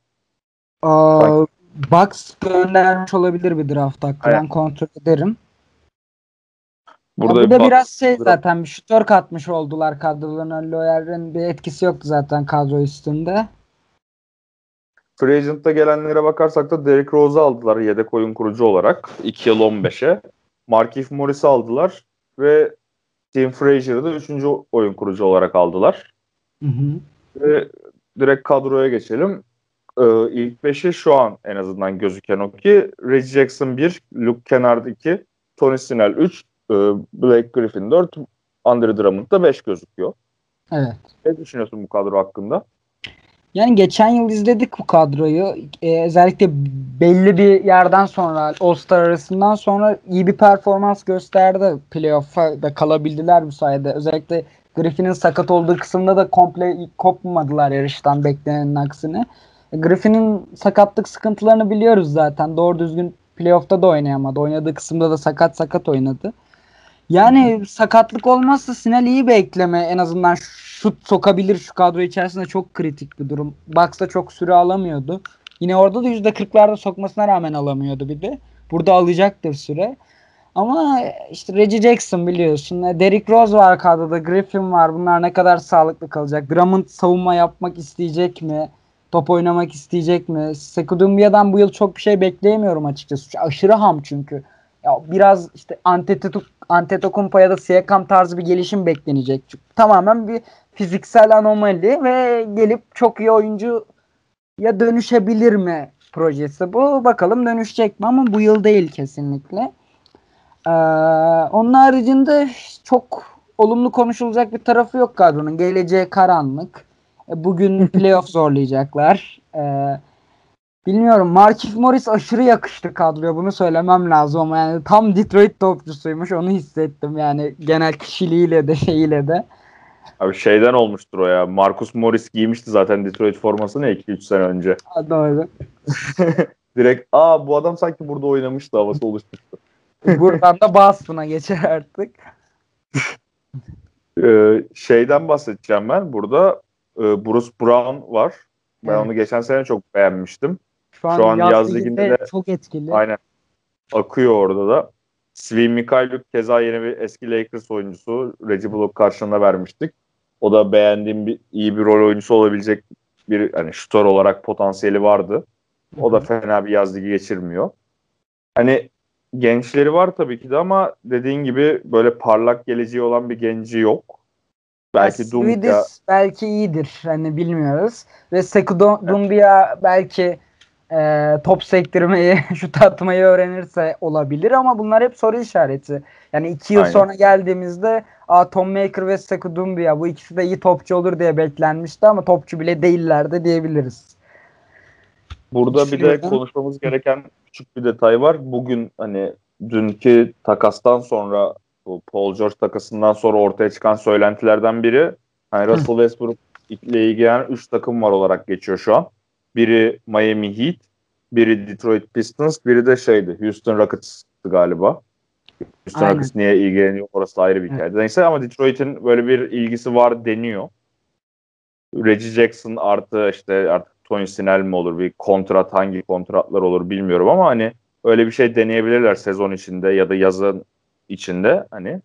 Aa, Bucks göndermiş olabilir bir draft hakkı. Aynen. Ben kontrol ederim. Burada Burada, bir biraz şey zaten bir şutör katmış oldular kadrolarına. Loyer'in bir etkisi yoktu zaten kadro üstünde. Free Agent'ta gelenlere bakarsak da Derrick Rose'u aldılar yedek oyun kurucu olarak 2 yıl 15'e. Markif Morris'i aldılar ve Tim Frazier'ı da 3. oyun kurucu olarak aldılar. Hı hı. Ve direkt kadroya geçelim. Ee, ilk 5'i şu an en azından gözüken o ki Reggie Jackson 1, Luke Kennard 2, Tony Snell 3, e, Blake Griffin 4, Andre Drummond da 5 gözüküyor. Evet. Ne düşünüyorsun bu kadro hakkında? Yani geçen yıl izledik bu kadroyu. Ee, özellikle belli bir yerden sonra All-Star arasından sonra iyi bir performans gösterdi. Playoff'a da kalabildiler bu sayede. Özellikle Griffin'in sakat olduğu kısımda da komple kopmadılar yarıştan beklenenin aksine. Griffin'in sakatlık sıkıntılarını biliyoruz zaten. Doğru düzgün playoff'ta da oynayamadı. Oynadığı kısımda da sakat sakat oynadı. Yani sakatlık olmazsa Sinel iyi bir ekleme. En azından şut sokabilir şu kadro içerisinde çok kritik bir durum. Bucks'ta çok süre alamıyordu. Yine orada da %40'larda sokmasına rağmen alamıyordu bir de. Burada alacaktır süre. Ama işte Reggie Jackson biliyorsun. E, Derrick Rose var kadroda. Griffin var. Bunlar ne kadar sağlıklı kalacak? Drummond savunma yapmak isteyecek mi? Top oynamak isteyecek mi? Sekou Doumbouyadan bu yıl çok bir şey bekleyemiyorum açıkçası. Aşırı ham çünkü. Ya biraz işte Antetokounmpo Antetokounmpo ya da Siakam tarzı bir gelişim beklenecek. Tamamen bir fiziksel anomali ve gelip çok iyi oyuncu ya dönüşebilir mi projesi bu. Bakalım dönüşecek mi ama bu yıl değil kesinlikle. Ee, onun haricinde çok olumlu konuşulacak bir tarafı yok kadronun. Geleceği karanlık. Bugün playoff zorlayacaklar. Ee, bilmiyorum. Markif Morris aşırı yakıştı kadroya. Bunu söylemem lazım ama yani tam Detroit topçusuymuş. Onu hissettim yani genel kişiliğiyle de şeyiyle de. Abi şeyden olmuştur o ya. Marcus Morris giymişti zaten Detroit formasını 2-3 sene önce. Ha, Doğru. Direkt aa bu adam sanki burada oynamıştı havası oluşmuştu. Buradan da Boston'a geçer artık. Ee, şeyden bahsedeceğim ben. Burada e, Bruce Brown var. Ben Evet. onu geçen sene çok beğenmiştim. Şu an, Şu an yaz, yaz liginde de- çok etkili. Aynen. Akıyor orada da. Svi Mikhailuk keza yeni bir eski Lakers oyuncusu. Reggie Bullock karşılığında vermiştik. O da beğendiğim bir iyi bir rol oyuncusu olabilecek bir hani şutör olarak potansiyeli vardı. O da fena bir yaz ligi geçirmiyor. Hani gençleri var tabii ki de ama dediğin gibi böyle parlak geleceği olan bir genci yok. Belki Dumbia belki iyidir. Hani bilmiyoruz. Ve Sekou Dumbia belki e, top sektirmeyi, şut atmayı öğrenirse olabilir ama bunlar hep soru işareti. Yani iki yıl Aynen. sonra geldiğimizde Aa, Tom Maker ve Sekou Dumbia bu ikisi de iyi topçu olur diye beklenmişti ama topçu bile değillerdi diyebiliriz. Burada bir de konuşmamız gereken küçük bir detay var. Bugün hani dünkü takastan sonra bu Paul George takasından sonra ortaya çıkan söylentilerden biri hani Russell Westbrook ile ilgilenen 3 takım var olarak geçiyor şu an. Biri Miami Heat, biri Detroit Pistons, biri de şeydi Houston Rockets'tı galiba. Houston Aynen. Rockets niye ilgileniyor orası da ayrı bir hikaye. Evet. Neyse ama Detroit'in böyle bir ilgisi var deniyor. Reggie Jackson artı işte artık Tony Snell mi olur bir kontrat hangi kontratlar olur bilmiyorum ama hani öyle bir şey deneyebilirler sezon içinde ya da yazın içinde hani.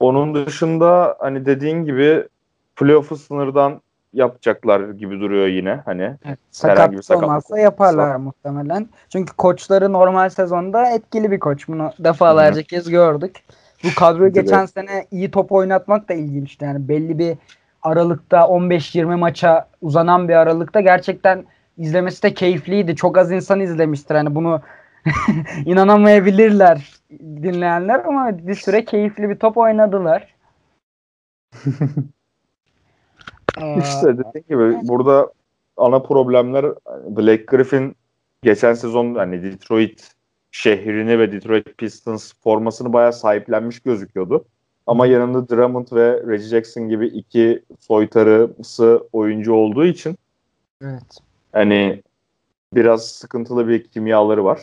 Onun dışında hani dediğin gibi playoff'u sınırdan yapacaklar gibi duruyor yine hani. Evet, sakat bir sakatlık olmazsa yaparlar olsa. muhtemelen. Çünkü koçları normal sezonda etkili bir koç. Bunu defalarca Hı. kez gördük. Bu kadroyu geçen sene iyi top oynatmak da ilginçti. Yani belli bir aralıkta 15-20 maça uzanan bir aralıkta gerçekten izlemesi de keyifliydi. Çok az insan izlemiştir. Hani bunu inanamayabilirler dinleyenler ama bir süre keyifli bir top oynadılar. İşte dediğim gibi burada ana problemler Blake Griffin geçen sezon hani Detroit şehrini ve Detroit Pistons formasını bayağı sahiplenmiş gözüküyordu. Ama yanında Drummond ve Reggie Jackson gibi iki soytarısı oyuncu olduğu için evet. hani biraz sıkıntılı bir kimyaları var.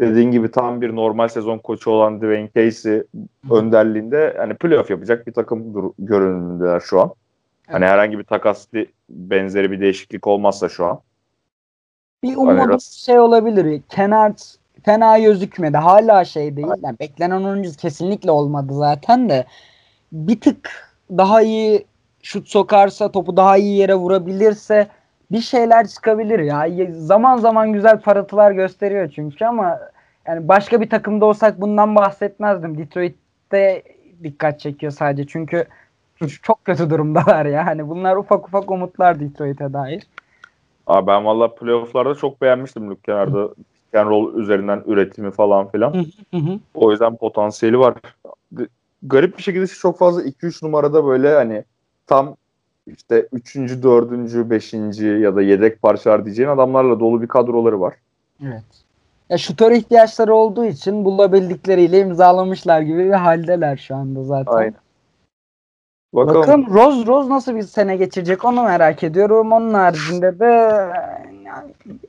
Dediğin gibi tam bir normal sezon koçu olan Dwayne Casey önderliğinde hani playoff yapacak bir takım görünümündeler şu an. Hani herhangi bir takas benzeri bir değişiklik olmazsa şu an. Bir umudum hani şey olabilir. Kennard fena gözükmedi. Hala şey değil. Yani beklenen oyuncu kesinlikle olmadı zaten de. Bir tık daha iyi şut sokarsa, topu daha iyi yere vurabilirse bir şeyler çıkabilir ya. Zaman zaman güzel parıltılar gösteriyor çünkü ama yani başka bir takımda olsak bundan bahsetmezdim. Detroit'te dikkat çekiyor sadece. Çünkü çok kötü durumdalar ya. Hani bunlar ufak ufak umutlar Detroit'e dair. Abi ben valla playofflarda çok beğenmiştim Luke Kennard'ı. Pick and üzerinden üretimi falan filan. o yüzden potansiyeli var. Garip bir şekilde çok fazla 2-3 numarada böyle hani tam işte 3. 4. 5. ya da yedek parçalar diyeceğin adamlarla dolu bir kadroları var. Evet. Ya şutör ihtiyaçları olduğu için bulabildikleriyle imzalamışlar gibi bir haldeler şu anda zaten. Aynen. Bakalım. Bakalım Rose Rose nasıl bir sene geçirecek onu merak ediyorum. Onun haricinde de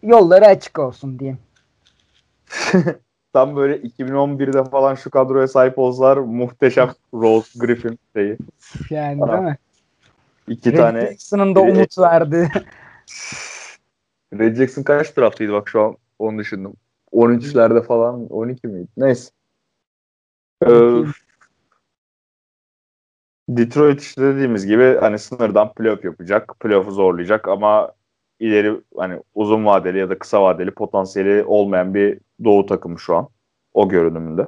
yolları açık olsun diyeyim. Tam böyle 2011'de falan şu kadroya sahip olsalar muhteşem Rose Griffin şeyi. Yani değil mi? İki Red tane. Jackson'ın da umut verdi. Red Jackson kaç draftıydı bak şu an onu düşündüm. 13'lerde falan 12 miydi? Neyse. Ee, Detroit işte dediğimiz gibi hani sınırdan playoff yapacak. Playoff'u zorlayacak ama ileri hani uzun vadeli ya da kısa vadeli potansiyeli olmayan bir doğu takımı şu an. O görünümünde.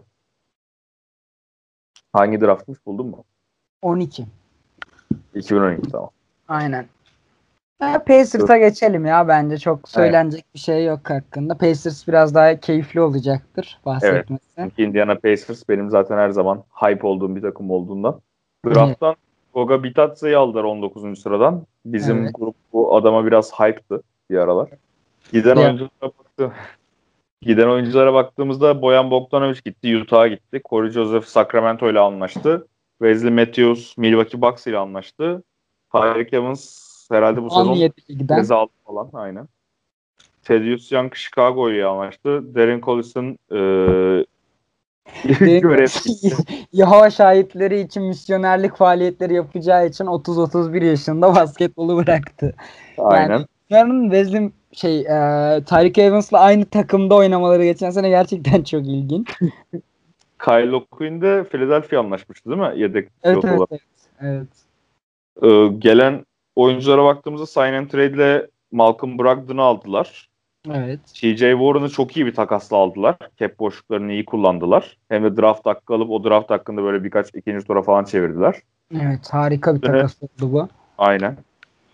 Hangi draftmış buldun mu? 12. 2012 tamam. Aynen. Pacers'a geçelim ya bence çok söylenecek evet. bir şey yok hakkında. Pacers biraz daha keyifli olacaktır bahsetmesi. Evet. Indiana Pacers benim zaten her zaman hype olduğum bir takım olduğundan. Draft'tan Goga Bitatsa'yı aldılar 19. sıradan. Bizim evet. grup bu adama biraz hype'tı bir aralar. Giden ya. oyunculara baktı. Giden oyunculara baktığımızda Boyan Bogdanovic gitti, Utah'a gitti. Corey Joseph Sacramento ile anlaştı. Wesley Matthews Milwaukee Bucks ile anlaştı. Tyreek Evans herhalde bu sezon ceza aldı falan aynen. Thaddeus Young Chicago ile anlaştı. Darren Collison e, görev Yahova şahitleri için misyonerlik faaliyetleri yapacağı için 30-31 yaşında basketbolu bıraktı. Aynen. Yani Wesley şey e, Tyreek Evans'la aynı takımda oynamaları geçen sene gerçekten çok ilginç. Kyle O'Quinn de Philadelphia anlaşmıştı değil mi? Yedek evet, evet, olarak. evet, evet. Ee, gelen oyunculara baktığımızda sign and trade ile Malcolm Brogdon'u aldılar. Evet. TJ Warren'ı çok iyi bir takasla aldılar. Cap boşluklarını iyi kullandılar. Hem de draft hakkı alıp o draft hakkında böyle birkaç ikinci tura falan çevirdiler. Evet harika bir takas oldu bu. Aynen.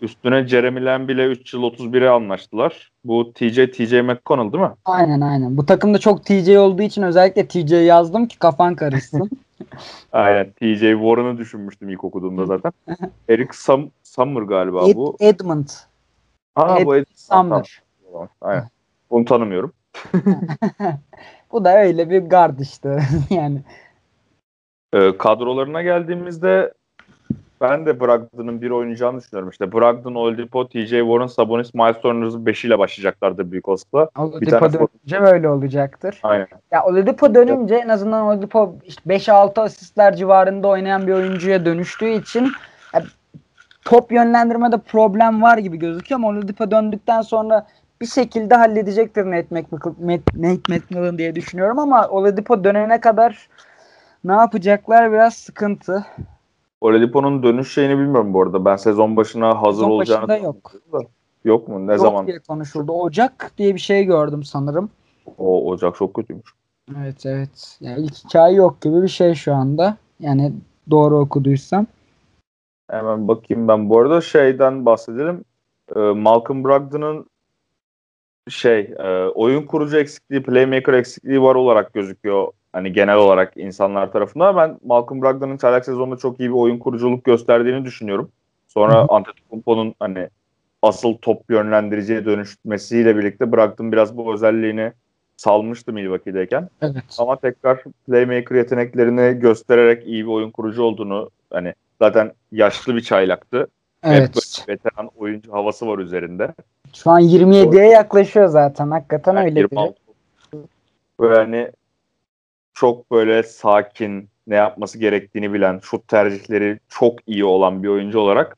Üstüne Jeremy Lamb ile 3 yıl 31'e anlaştılar. Bu TJ, TJ McConnell değil mi? Aynen aynen. Bu takımda çok TJ olduğu için özellikle TJ yazdım ki kafan karışsın. Aynen. TJ Warren'ı düşünmüştüm ilk okuduğumda zaten. Eric Sam Summer galiba Ed- bu. Edmund. Aa Ed- bu Ed Sumner. Tamam, Aynen. Bunu tanımıyorum. Bu da öyle bir guard işte. yani Ee, kadrolarına geldiğimizde ben de Brogdon'un bir oynayacağını düşünüyorum. İşte Brogdon, Oladipo, TJ Warren, Sabonis, Miles Turner'ın beşiyle başlayacaklardır büyük olasılıkla. Oladipo tane dönünce böyle olacaktır. Aynen. Ya Oladipo dönünce en azından Oladipo işte 5-6 asistler civarında oynayan bir oyuncuya dönüştüğü için top yönlendirmede problem var gibi gözüküyor ama Oladipo döndükten sonra bir şekilde halledecektir Nate McMillan, Nate McMillan diye düşünüyorum ama Oladipo dönene kadar ne yapacaklar biraz sıkıntı. Oladipo'nun dönüş şeyini bilmiyorum bu arada. Ben sezon başına hazır Sezon olacağını başında yok. da- Yok mu? Ne Yok zaman? diye konuşuldu. Ocak diye bir şey gördüm sanırım. O Ocak çok kötüymüş. Evet evet. Yani ilk hikaye yok gibi bir şey şu anda. Yani doğru okuduysam. Hemen bakayım ben. Bu arada şeyden bahsedelim. Ee, Malcolm Brogdon'un şey e, oyun kurucu eksikliği, playmaker eksikliği var olarak gözüküyor. Hani genel olarak insanlar tarafından. Ben Malcolm Brogdon'un çaylak sezonunda çok iyi bir oyun kuruculuk gösterdiğini düşünüyorum. Sonra. Antetokounmpo'nun hani asıl top yönlendiriciye dönüşmesiyle birlikte Brogdon biraz bu özelliğini salmıştı Milwaukee'deyken. Evet. Ama tekrar playmaker yeteneklerini göstererek iyi bir oyun kurucu olduğunu hani zaten yaşlı bir çaylaktı. Hep Evet. böyle veteran oyuncu havası var üzerinde. Şu an 27'ye yaklaşıyor zaten. Hakikaten Yani öyle biri. 26. Böyle hani çok böyle sakin, ne yapması gerektiğini bilen, şut tercihleri çok iyi olan bir oyuncu olarak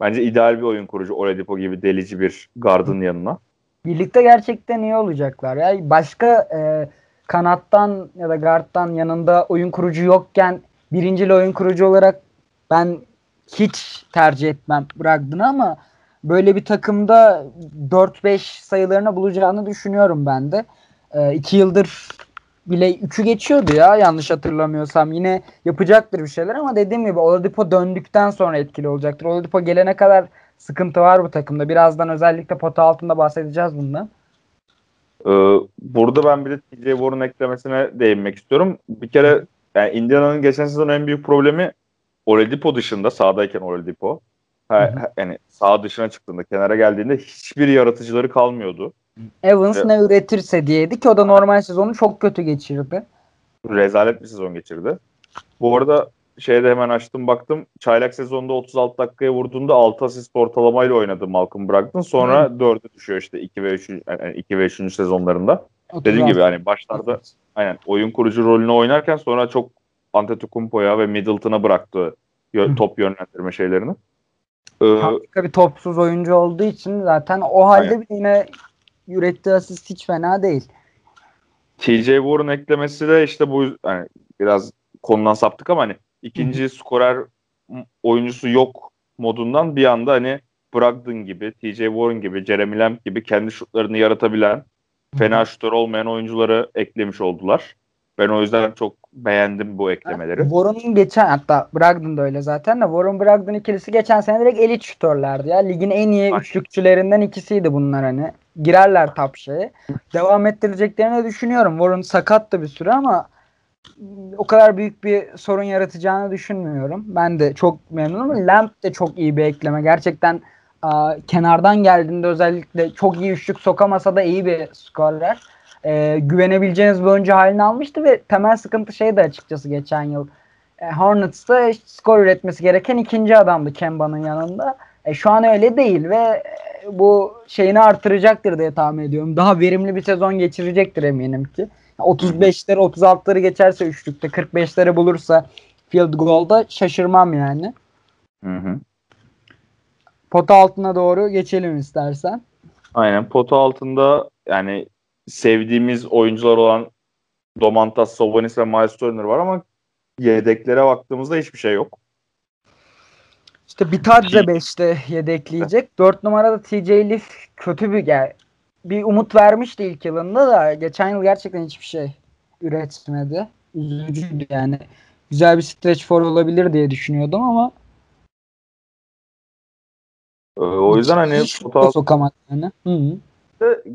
bence ideal bir oyun kurucu Oladipo gibi delici bir gardın yanına. Birlikte gerçekten iyi olacaklar. Ya başka e, kanattan ya da guardtan yanında oyun kurucu yokken birincil oyun kurucu olarak ben hiç tercih etmem Brogdon'u ama böyle bir takımda 4-5 sayılarını bulacağını düşünüyorum ben de. 2 yıldır bile 3'ü geçiyordu ya yanlış hatırlamıyorsam. Yine yapacaktır bir şeyler ama dediğim gibi Oladipo döndükten sonra etkili olacaktır. Oladipo gelene kadar sıkıntı var bu takımda. Birazdan özellikle pota altında bahsedeceğiz bundan. Ee, burada ben bir de TJ Warren eklemesine değinmek istiyorum. Bir kere yani Indiana'nın geçen sezon en büyük problemi Oladipo dışında sahadayken Oladipo. Ha, Hı hı. yani sağ dışına çıktığında kenara geldiğinde hiçbir yaratıcıları kalmıyordu. Evans Evet. ne üretirse diyeydi ki o da normal sezonu çok kötü geçirdi. Rezalet bir sezon geçirdi. Bu arada şeyde hemen açtım baktım. Çaylak sezonunda 36 dakikaya vurduğunda 6 asist ortalamayla oynadı Malcolm Brogdon. Sonra 4'e düşüyor işte 2 ve 3 yani 2 ve 3. sezonlarında. Dediğim gibi hani başlarda aynen oyun kurucu rolünü oynarken sonra çok Antetokounmpo'ya ve Middleton'a bıraktı Hı. top yönlendirme şeylerini. Ee, Harika bir topsuz oyuncu olduğu için zaten o halde bile yine ürettiği asist hiç fena değil. TJ Warren eklemesi de işte bu hani biraz konudan saptık ama hani ikinci skorer oyuncusu yok modundan bir anda hani Brogdon gibi, TJ Warren gibi, Jeremy Lamb gibi kendi şutlarını yaratabilen, fena şutör olmayan oyuncuları eklemiş oldular. Ben o yüzden çok beğendim bu eklemeleri. Warren'ın geçen hatta Brogdon da öyle zaten de Warren Brogdon ikilisi geçen sene direkt elit şutörlerdi ya. Ligin en iyi Aynen. üçlükçülerinden ikisiydi bunlar hani. Girerler top şeye. Devam ettireceklerini düşünüyorum. Warren sakattı bir süre ama o kadar büyük bir sorun yaratacağını düşünmüyorum. Ben de çok memnunum. Lamb de çok iyi bir ekleme. Gerçekten aa, kenardan geldiğinde özellikle çok iyi üçlük sokamasa da iyi bir skorer. Ee, güvenebileceğiniz bir oyuncu halini almıştı ve temel sıkıntı şey de açıkçası geçen yıl. E, Hornets'ta skor üretmesi gereken ikinci adamdı Kemba'nın yanında. E, şu an öyle değil ve e, bu şeyini artıracaktır diye tahmin ediyorum. Daha verimli bir sezon geçirecektir eminim ki. 35'leri 36'ları geçerse üçlükte 45'leri bulursa field goal'da şaşırmam yani. Hı hı. Pota altına doğru geçelim istersen. Aynen pota altında yani sevdiğimiz oyuncular olan Domantas, Sabonis ve Miles Turner var ama yedeklere baktığımızda hiçbir şey yok. İşte Bitadze 5'te yedekleyecek. 4 numarada TJ Leaf kötü bir yani bir umut vermişti ilk yılında da geçen yıl gerçekten hiçbir şey üretmedi. Üzücüydü yani. Güzel bir stretch for olabilir diye düşünüyordum ama Ee, o yüzden hani hiç sokamadı yani. Hı -hı.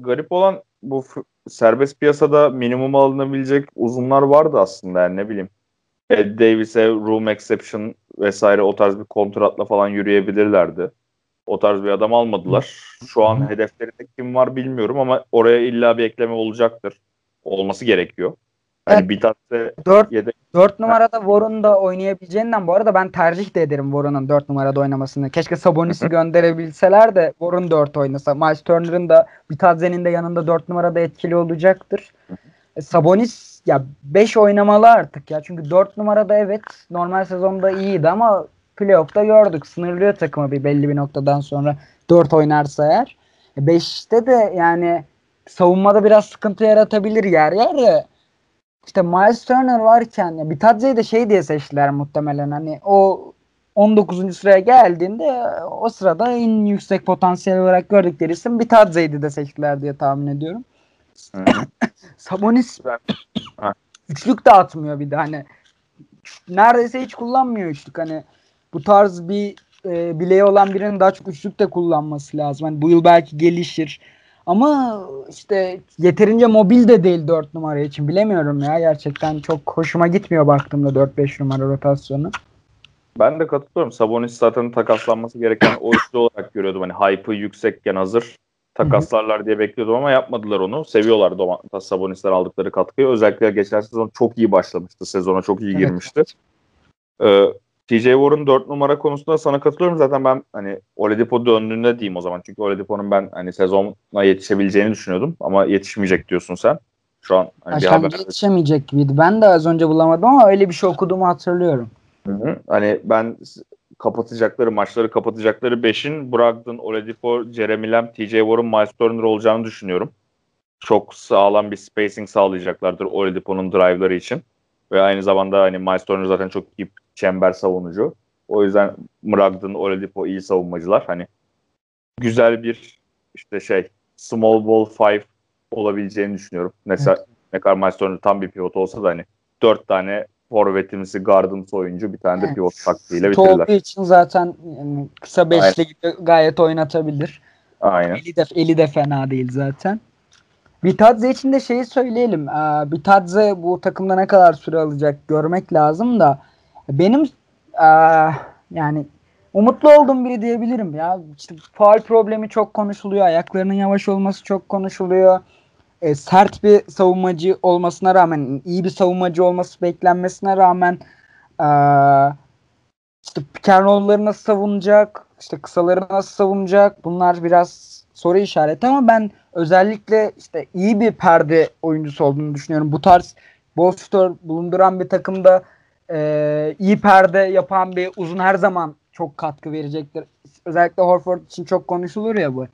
garip olan bu serbest piyasada minimum alınabilecek uzunlar vardı aslında yani ne bileyim. Ed Davis'e room exception vesaire o tarz bir kontratla falan yürüyebilirlerdi. O tarz bir adam almadılar. Şu an hedeflerinde kim var bilmiyorum ama oraya illa bir ekleme olacaktır. Olması gerekiyor. Hani Evet. bir 4 yedek 4 numarada Warren da oynayabileceğinden bu arada ben tercih de ederim Warren'ın 4 numarada oynamasını. Keşke Sabonis'i gönderebilseler de Warren 4 oynasa. Miles Turner'ın da Bitadze'nin de yanında 4 numarada etkili olacaktır. E, Sabonis ya 5 oynamalı artık ya. Çünkü 4 numarada evet normal sezonda iyiydi ama playoff'ta gördük. Sınırlıyor takımı bir belli bir noktadan sonra 4 oynarsa eğer. 5'te de yani savunmada biraz sıkıntı yaratabilir yer yer de. İşte Miles Turner varken ya Bitadze'yi de şey diye seçtiler muhtemelen hani o 19. sıraya geldiğinde o sırada en yüksek potansiyel olarak gördükleri isim Bitadze'ydi de seçtiler diye tahmin ediyorum. Sabonis üçlük de atmıyor bir de hani neredeyse hiç kullanmıyor üçlük hani bu tarz bir e, bileği olan birinin daha çok üçlük de kullanması lazım. Hani bu yıl belki gelişir. Ama işte yeterince mobil de değil 4 numara için. Bilemiyorum ya. Gerçekten çok hoşuma gitmiyor baktığımda 4-5 numara rotasyonu. Ben de katılıyorum. Sabonis zaten takaslanması gereken oyuncu olarak görüyordum. Hani hype'ı yüksekken hazır takaslarlar diye bekliyordum ama yapmadılar onu. Seviyorlar Domantas Sabonis'ten aldıkları katkıyı. Özellikle geçen sezon çok iyi başlamıştı. Sezona çok iyi Evet. girmişti. Ee, TJ Warren 4 numara konusunda sana katılıyorum. Zaten ben hani Oladipo döndüğünde diyeyim o zaman. Çünkü Oladipo'nun ben hani sezona yetişebileceğini düşünüyordum. Ama yetişmeyecek diyorsun sen. Şu an hani bir haber. Yetişemeyecek gibiydi. Ben de az önce bulamadım ama öyle bir şey okuduğumu hatırlıyorum. Hı hı. Hani ben kapatacakları maçları kapatacakları 5'in Brogdon, Oladipo, Jeremy Lamb, TJ Warren, Miles Turner olacağını düşünüyorum. Çok sağlam bir spacing sağlayacaklardır Oladipo'nun drive'ları için. Ve aynı zamanda hani Miles Turner zaten çok iyi çember savunucu. O yüzden Brogdon, Oladipo iyi savunmacılar. Hani güzel bir işte şey small ball five olabileceğini düşünüyorum. Mesela ne kadar Miles Turner tam bir pivot olsa da hani dört tane forvetimsi, gardımsı oyuncu bir tane de Evet. pivot taktiğiyle bitirirler. için zaten yani kısa beşli gibi gayet oynatabilir. Aynen. Eli de, eli de fena değil zaten. Bitadze için de şeyi söyleyelim. Ee, Bitadze bu takımda ne kadar süre alacak görmek lazım da benim ee, yani umutlu olduğum biri diyebilirim ya. İşte faul problemi çok konuşuluyor. Ayaklarının yavaş olması çok konuşuluyor. E, sert bir savunmacı olmasına rağmen, iyi bir savunmacı olması beklenmesine rağmen ee, işte pick nasıl savunacak, işte kısaları nasıl savunacak bunlar biraz soru işareti ama ben özellikle işte iyi bir perde oyuncusu olduğunu düşünüyorum. Bu tarz bol şutör bulunduran bir takımda e, iyi perde yapan bir uzun her zaman çok katkı verecektir. Özellikle Horford için çok konuşulur ya bu.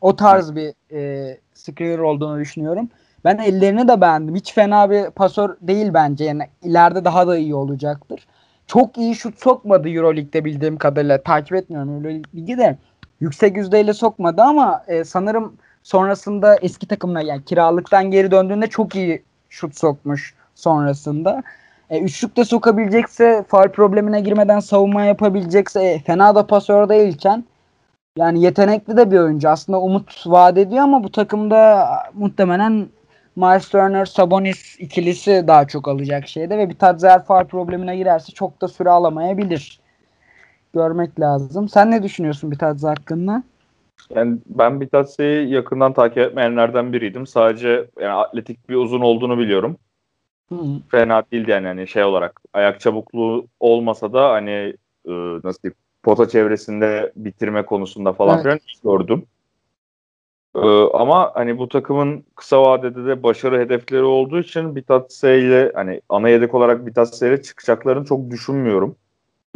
O tarz bir e, screener olduğunu düşünüyorum. Ben ellerini de beğendim. Hiç fena bir pasör değil bence. Yani ileride daha da iyi olacaktır. Çok iyi şut sokmadı Euroleague'de bildiğim kadarıyla. Takip etmiyorum Euroligi de. Yüksek yüzdeyle sokmadı ama e, sanırım sonrasında eski takımına yani kiralıktan geri döndüğünde çok iyi şut sokmuş sonrasında. E, üçlük de sokabilecekse, faul problemine girmeden savunma yapabilecekse, e, fena da pasör değilken yani yetenekli de bir oyuncu. Aslında umut vaat ediyor ama bu takımda muhtemelen Miles Turner, Sabonis ikilisi daha çok alacak şeyde ve bir Tadzer faul problemine girerse çok da süre alamayabilir. Görmek lazım. Sen ne düşünüyorsun bir Tadzer hakkında? Yani ben Bitatse'yi yakından takip etmeyenlerden biriydim. Sadece yani atletik bir uzun olduğunu biliyorum. Hı. Fena değildi yani hani şey olarak. Ayak çabukluğu olmasa da hani e, nasıl diyeyim pota çevresinde bitirme konusunda falan Evet. filan gördüm. E, ama hani bu takımın kısa vadede de başarı hedefleri olduğu için Bitatse ile hani ana yedek olarak Bitatse ile çıkacaklarını çok düşünmüyorum.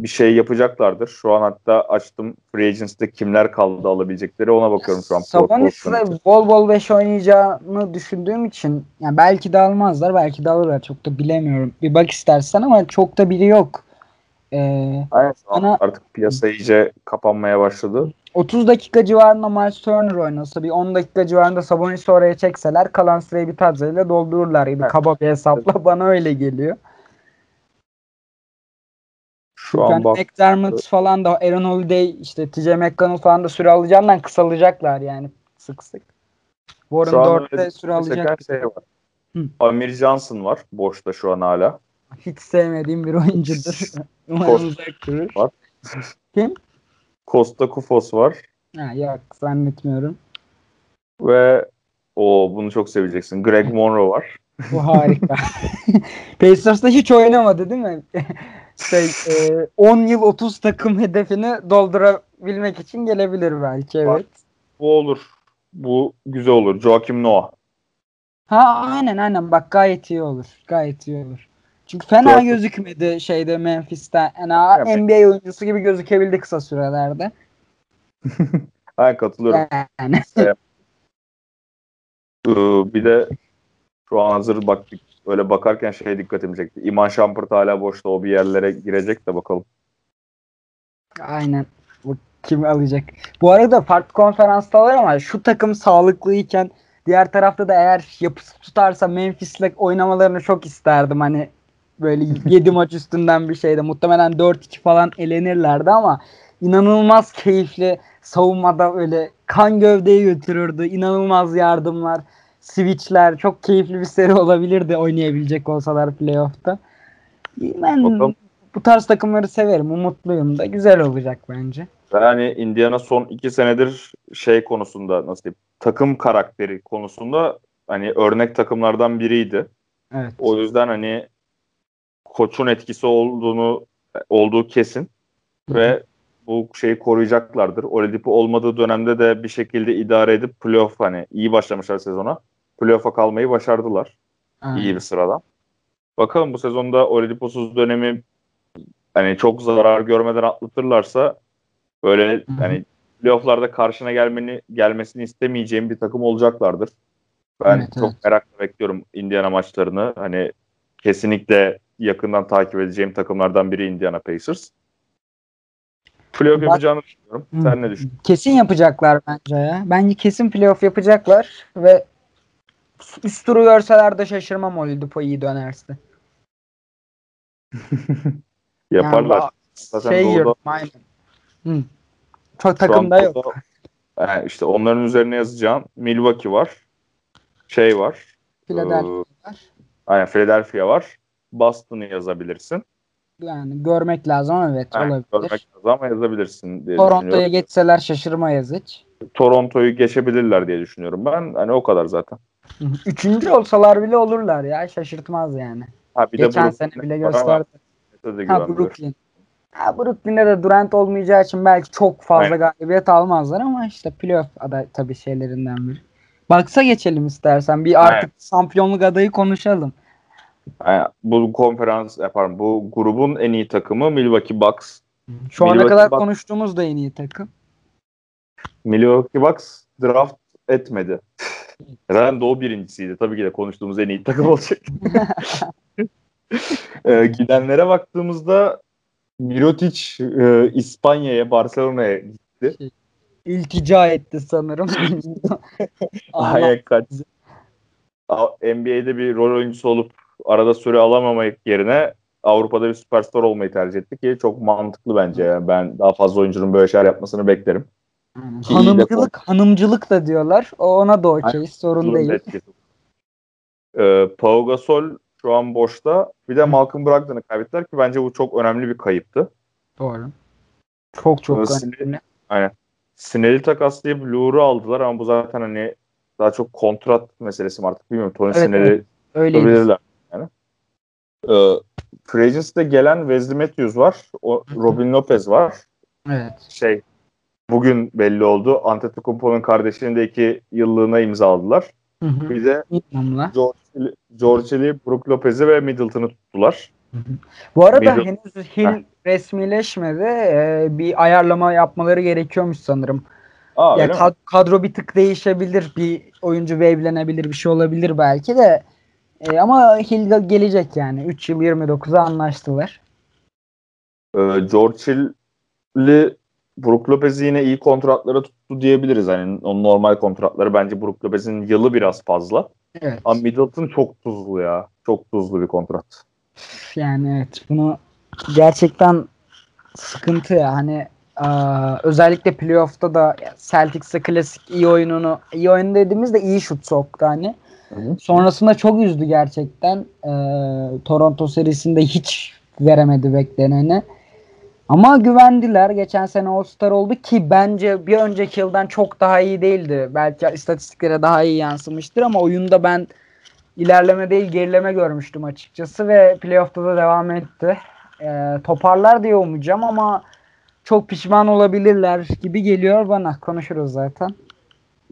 Bir şey yapacaklardır. Şu an hatta açtım Free Agency'de kimler kaldı alabilecekleri ona bakıyorum şu an. Sabonis'le bol bol 5 oynayacağını düşündüğüm için yani belki de almazlar belki de alırlar çok da bilemiyorum. Bir bak istersen ama çok da biri yok. Ee, Aynen Bana- artık piyasa iyice kapanmaya başladı. 30 dakika civarında Miles Turner oynasa bir 10 dakika civarında Sabonis'i oraya çekseler kalan süreyi bir ile doldururlar gibi Evet. kaba bir hesapla bana öyle geliyor. Şu an Yani bak McDermott falan da Aaron Holiday işte TJ McConnell falan da süre alacağından kısalacaklar yani sık sık. Warren şu an Dort öyle de süre alacak. şey var. Hı. Amir Johnson var boşta şu an hala. Hiç sevmediğim bir oyuncudur. Umarım Kost- uzak durur. var. Kim? Costa Kufos var Ha, yok zannetmiyorum. ve o bunu çok seveceksin. Greg Monroe var. Bu harika. Pacers'ta hiç oynamadı değil mi? Şey, e, 10 yıl 30 takım hedefini doldurabilmek için gelebilir belki evet. Bu olur. Bu güzel olur. Joakim Noah. Ha aynen aynen bak gayet iyi olur. Gayet iyi olur. Çünkü fena Doğru. gözükmedi şeyde Memphis'te. Yani Evet. NBA oyuncusu gibi gözükebildi kısa sürelerde. Hayır katılıyorum. Yani. Ee, bir de şu an hazır baktık. Öyle bakarken şey dikkatimi çekti. İman Shumpert hala boşta. O bir yerlere girecek de bakalım. Aynen. Bu kim alacak? Bu arada farklı konferanstalar ama şu takım sağlıklıyken diğer tarafta da eğer yapısı tutarsa Memphis'le oynamalarını çok isterdim. Hani böyle 7 maç üstünden bir şeyde muhtemelen 4-2 falan elenirlerdi ama inanılmaz keyifli savunmada öyle kan gövdeyi götürürdü. İnanılmaz yardımlar, switchler çok keyifli bir seri olabilirdi oynayabilecek olsalar playoff'ta. Ben Bakalım. bu tarz takımları severim. Umutluyum da. Güzel olacak bence. Yani Indiana son iki senedir şey konusunda nasıl diyeyim takım karakteri konusunda hani örnek takımlardan biriydi. Evet. O yüzden hani koçun etkisi olduğunu olduğu kesin ve bu şeyi koruyacaklardır. Oladipo olmadığı dönemde de bir şekilde idare edip playoff hani iyi başlamışlar sezona. Playoff'a kalmayı başardılar. Aynen. iyi bir sıradan. Bakalım bu sezonda Oladipo'suz dönemi hani çok zarar görmeden atlatırlarsa böyle hı. hani playoff'larda karşına gelmeni gelmesini istemeyeceğim bir takım olacaklardır. Ben Evet, çok evet. merakla bekliyorum Indiana maçlarını. Hani kesinlikle yakından takip edeceğim takımlardan biri Indiana Pacers. Playoff Bak- yapacağını düşünüyorum. Sen ne düşünüyorsun? Kesin yapacaklar bence ya. Bence kesin playoff yapacaklar ve üst turu görseler de şaşırmam Oladipo iyi dönerse. Yaparlar. Yani Zaten şey yiyorum aynen. Hı. Çok takımda yok. burada, yani işte onların üzerine yazacağım. Milwaukee var. Şey var. Philadelphia Ee, var. Aynen Philadelphia var. Boston'ı yazabilirsin. Yani görmek lazım evet Aynen, olabilir. görmek lazım ama yazabilirsin diye Toronto'ya geçseler şaşırmayız hiç. Toronto'yu geçebilirler diye düşünüyorum ben. Hani o kadar zaten. Üçüncü olsalar bile olurlar ya şaşırtmaz yani. Ha bir Geçen de sene bile gösterdi. Ha. Brooklyn. Ha Brooklyn'de de Durant olmayacağı için belki çok fazla Aynen. galibiyet almazlar ama işte playoff aday tabii şeylerinden biri. Baksa geçelim istersen. Bir artık şampiyonluk adayı konuşalım. Yani bu konferans yaparım. Bu grubun en iyi takımı Milwaukee Bucks. Şu ana Milwaukee kadar Bucks- konuştuğumuz da en iyi takım. Milwaukee Bucks draft etmedi. Zaten o birincisiydi. Tabii ki de konuştuğumuz en iyi takım olacak. Ee, gidenlere baktığımızda Mirotic e, İspanya'ya, Barcelona'ya gitti. İltica etti sanırım. Ayak kaç. NBA'de bir rol oyuncusu olup arada süre alamamak yerine Avrupa'da bir süperstar olmayı tercih etti ki çok mantıklı bence. Yani ben daha fazla oyuncunun böyle şeyler yapmasını beklerim. Hanımcılık, hanımcılık da diyorlar. O ona da okey. Sorun Durum değil. Ee, Pau Gasol şu an boşta. Bir de Malcolm Brogdon'ı kaybettiler ki bence bu çok önemli bir kayıptı. Doğru. Çok çok Burası- önemli. Aynen. Snell'i takaslayıp Lure'u aldılar ama bu zaten hani daha çok kontrat meselesi mi artık bilmiyorum. Tony Evet, Snell'i Öyle. tutabilirler yani. Ee, Free gelen Wesley Matthews var. O, Robin Lopez var. Evet. Şey bugün belli oldu. Antetokounmpo'nun kardeşinin de iki yıllığına imzaladılar. Hı hı. Bir de. George, Brook Lopez'i ve Middleton'ı tuttular. Bu arada Middle- henüz Hill resmileşmedi. Ee, bir ayarlama yapmaları gerekiyormuş sanırım. Aa, ya mi? kad- kadro bir tık değişebilir. Bir oyuncu wave'lenebilir. Bir şey olabilir belki de. Ee, ama Hill gelecek yani. 3 yıl 29'a anlaştılar. Ee, George Hill'i Brook Lopez'i yine iyi kontratlara tuttu diyebiliriz. Yani onun normal kontratları bence Brook Lopez'in yılı biraz fazla. Evet. Ama Middleton çok tuzlu ya. Çok tuzlu bir kontrat. Yani evet bunu gerçekten sıkıntı ya. Hani aa, özellikle playoff'ta da Celtics'e klasik iyi oyununu iyi oyun dediğimizde iyi şut soktu hani. Sonrasında çok üzdü gerçekten. Ee, Toronto serisinde hiç veremedi bekleneni. Ama güvendiler. Geçen sene All-Star oldu ki bence bir önceki yıldan çok daha iyi değildi. Belki istatistiklere daha iyi yansımıştır ama oyunda ben ilerleme değil gerileme görmüştüm açıkçası ve playoff'ta da devam etti. Ee, toparlar diye umacağım ama çok pişman olabilirler gibi geliyor bana. Konuşuruz zaten.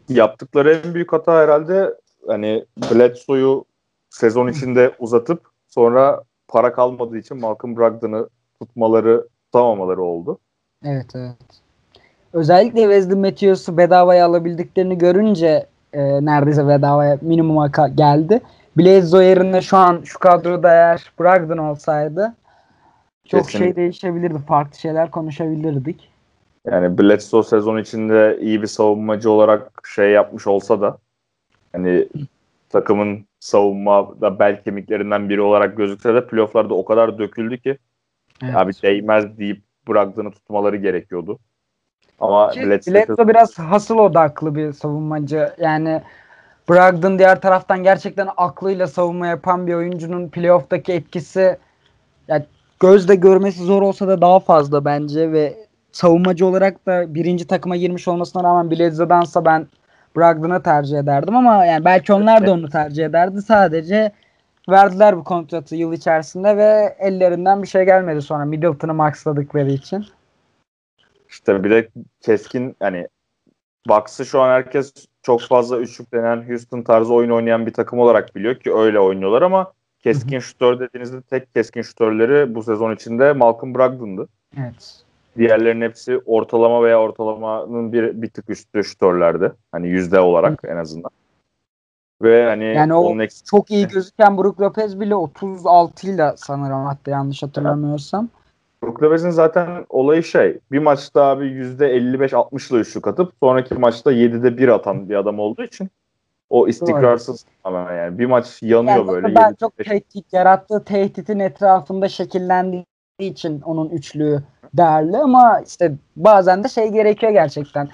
Yaptıkları en büyük hata herhalde hani Bledsoe'yu sezon içinde uzatıp sonra para kalmadığı için Malcolm Brogdon'ı tutmaları tutamamaları oldu. Evet evet. Özellikle Wesley Matthews'u bedavaya alabildiklerini görünce e, neredeyse bedavaya minimuma geldi. Bledsoe yerine şu an şu kadroda eğer Brogdon olsaydı çok Kesinlikle. şey değişebilirdi. Farklı şeyler konuşabilirdik. Yani Bledsoe sezon içinde iyi bir savunmacı olarak şey yapmış olsa da hani takımın savunmada bel kemiklerinden biri olarak gözükse de playofflarda o kadar döküldü ki Evet. abi değmez deyip bıraktığını tutmaları gerekiyordu. Ama Bledsoe biraz hasıl odaklı bir savunmacı. Yani Brogdon diğer taraftan gerçekten aklıyla savunma yapan bir oyuncunun playoff'taki etkisi yani gözle görmesi zor olsa da daha fazla bence ve savunmacı olarak da birinci takıma girmiş olmasına rağmen Bledsoe'dansa ben Brogdon'u tercih ederdim ama yani belki onlar da onu tercih ederdi. Sadece verdiler bu kontratı yıl içerisinde ve ellerinden bir şey gelmedi sonra Middleton'ı maxladıkları için. İşte bir de keskin hani Bucks'ı şu an herkes çok fazla üçlük denen Houston tarzı oyun oynayan bir takım olarak biliyor ki öyle oynuyorlar ama keskin şutör dediğinizde tek keskin şutörleri bu sezon içinde Malcolm Brogdon'dı. Evet. Diğerlerinin hepsi ortalama veya ortalamanın bir, bir tık üstü şutörlerdi. Hani yüzde olarak en azından. Ve hani Yani o eksik çok iyi gözüken Brook Lopez bile 36 ile sanırım hatta yanlış hatırlamıyorsam. Brook Lopez'in zaten olayı şey. Bir maçta abi %55-60'la üçlük atıp sonraki maçta 7'de 1 atan bir adam olduğu için o istikrarsız tamamen yani. Bir maç yanıyor Yani böyle. ben 7'de çok 5. tehdit yarattığı tehditin etrafında şekillendiği için onun üçlüğü değerli ama işte bazen de şey gerekiyor gerçekten.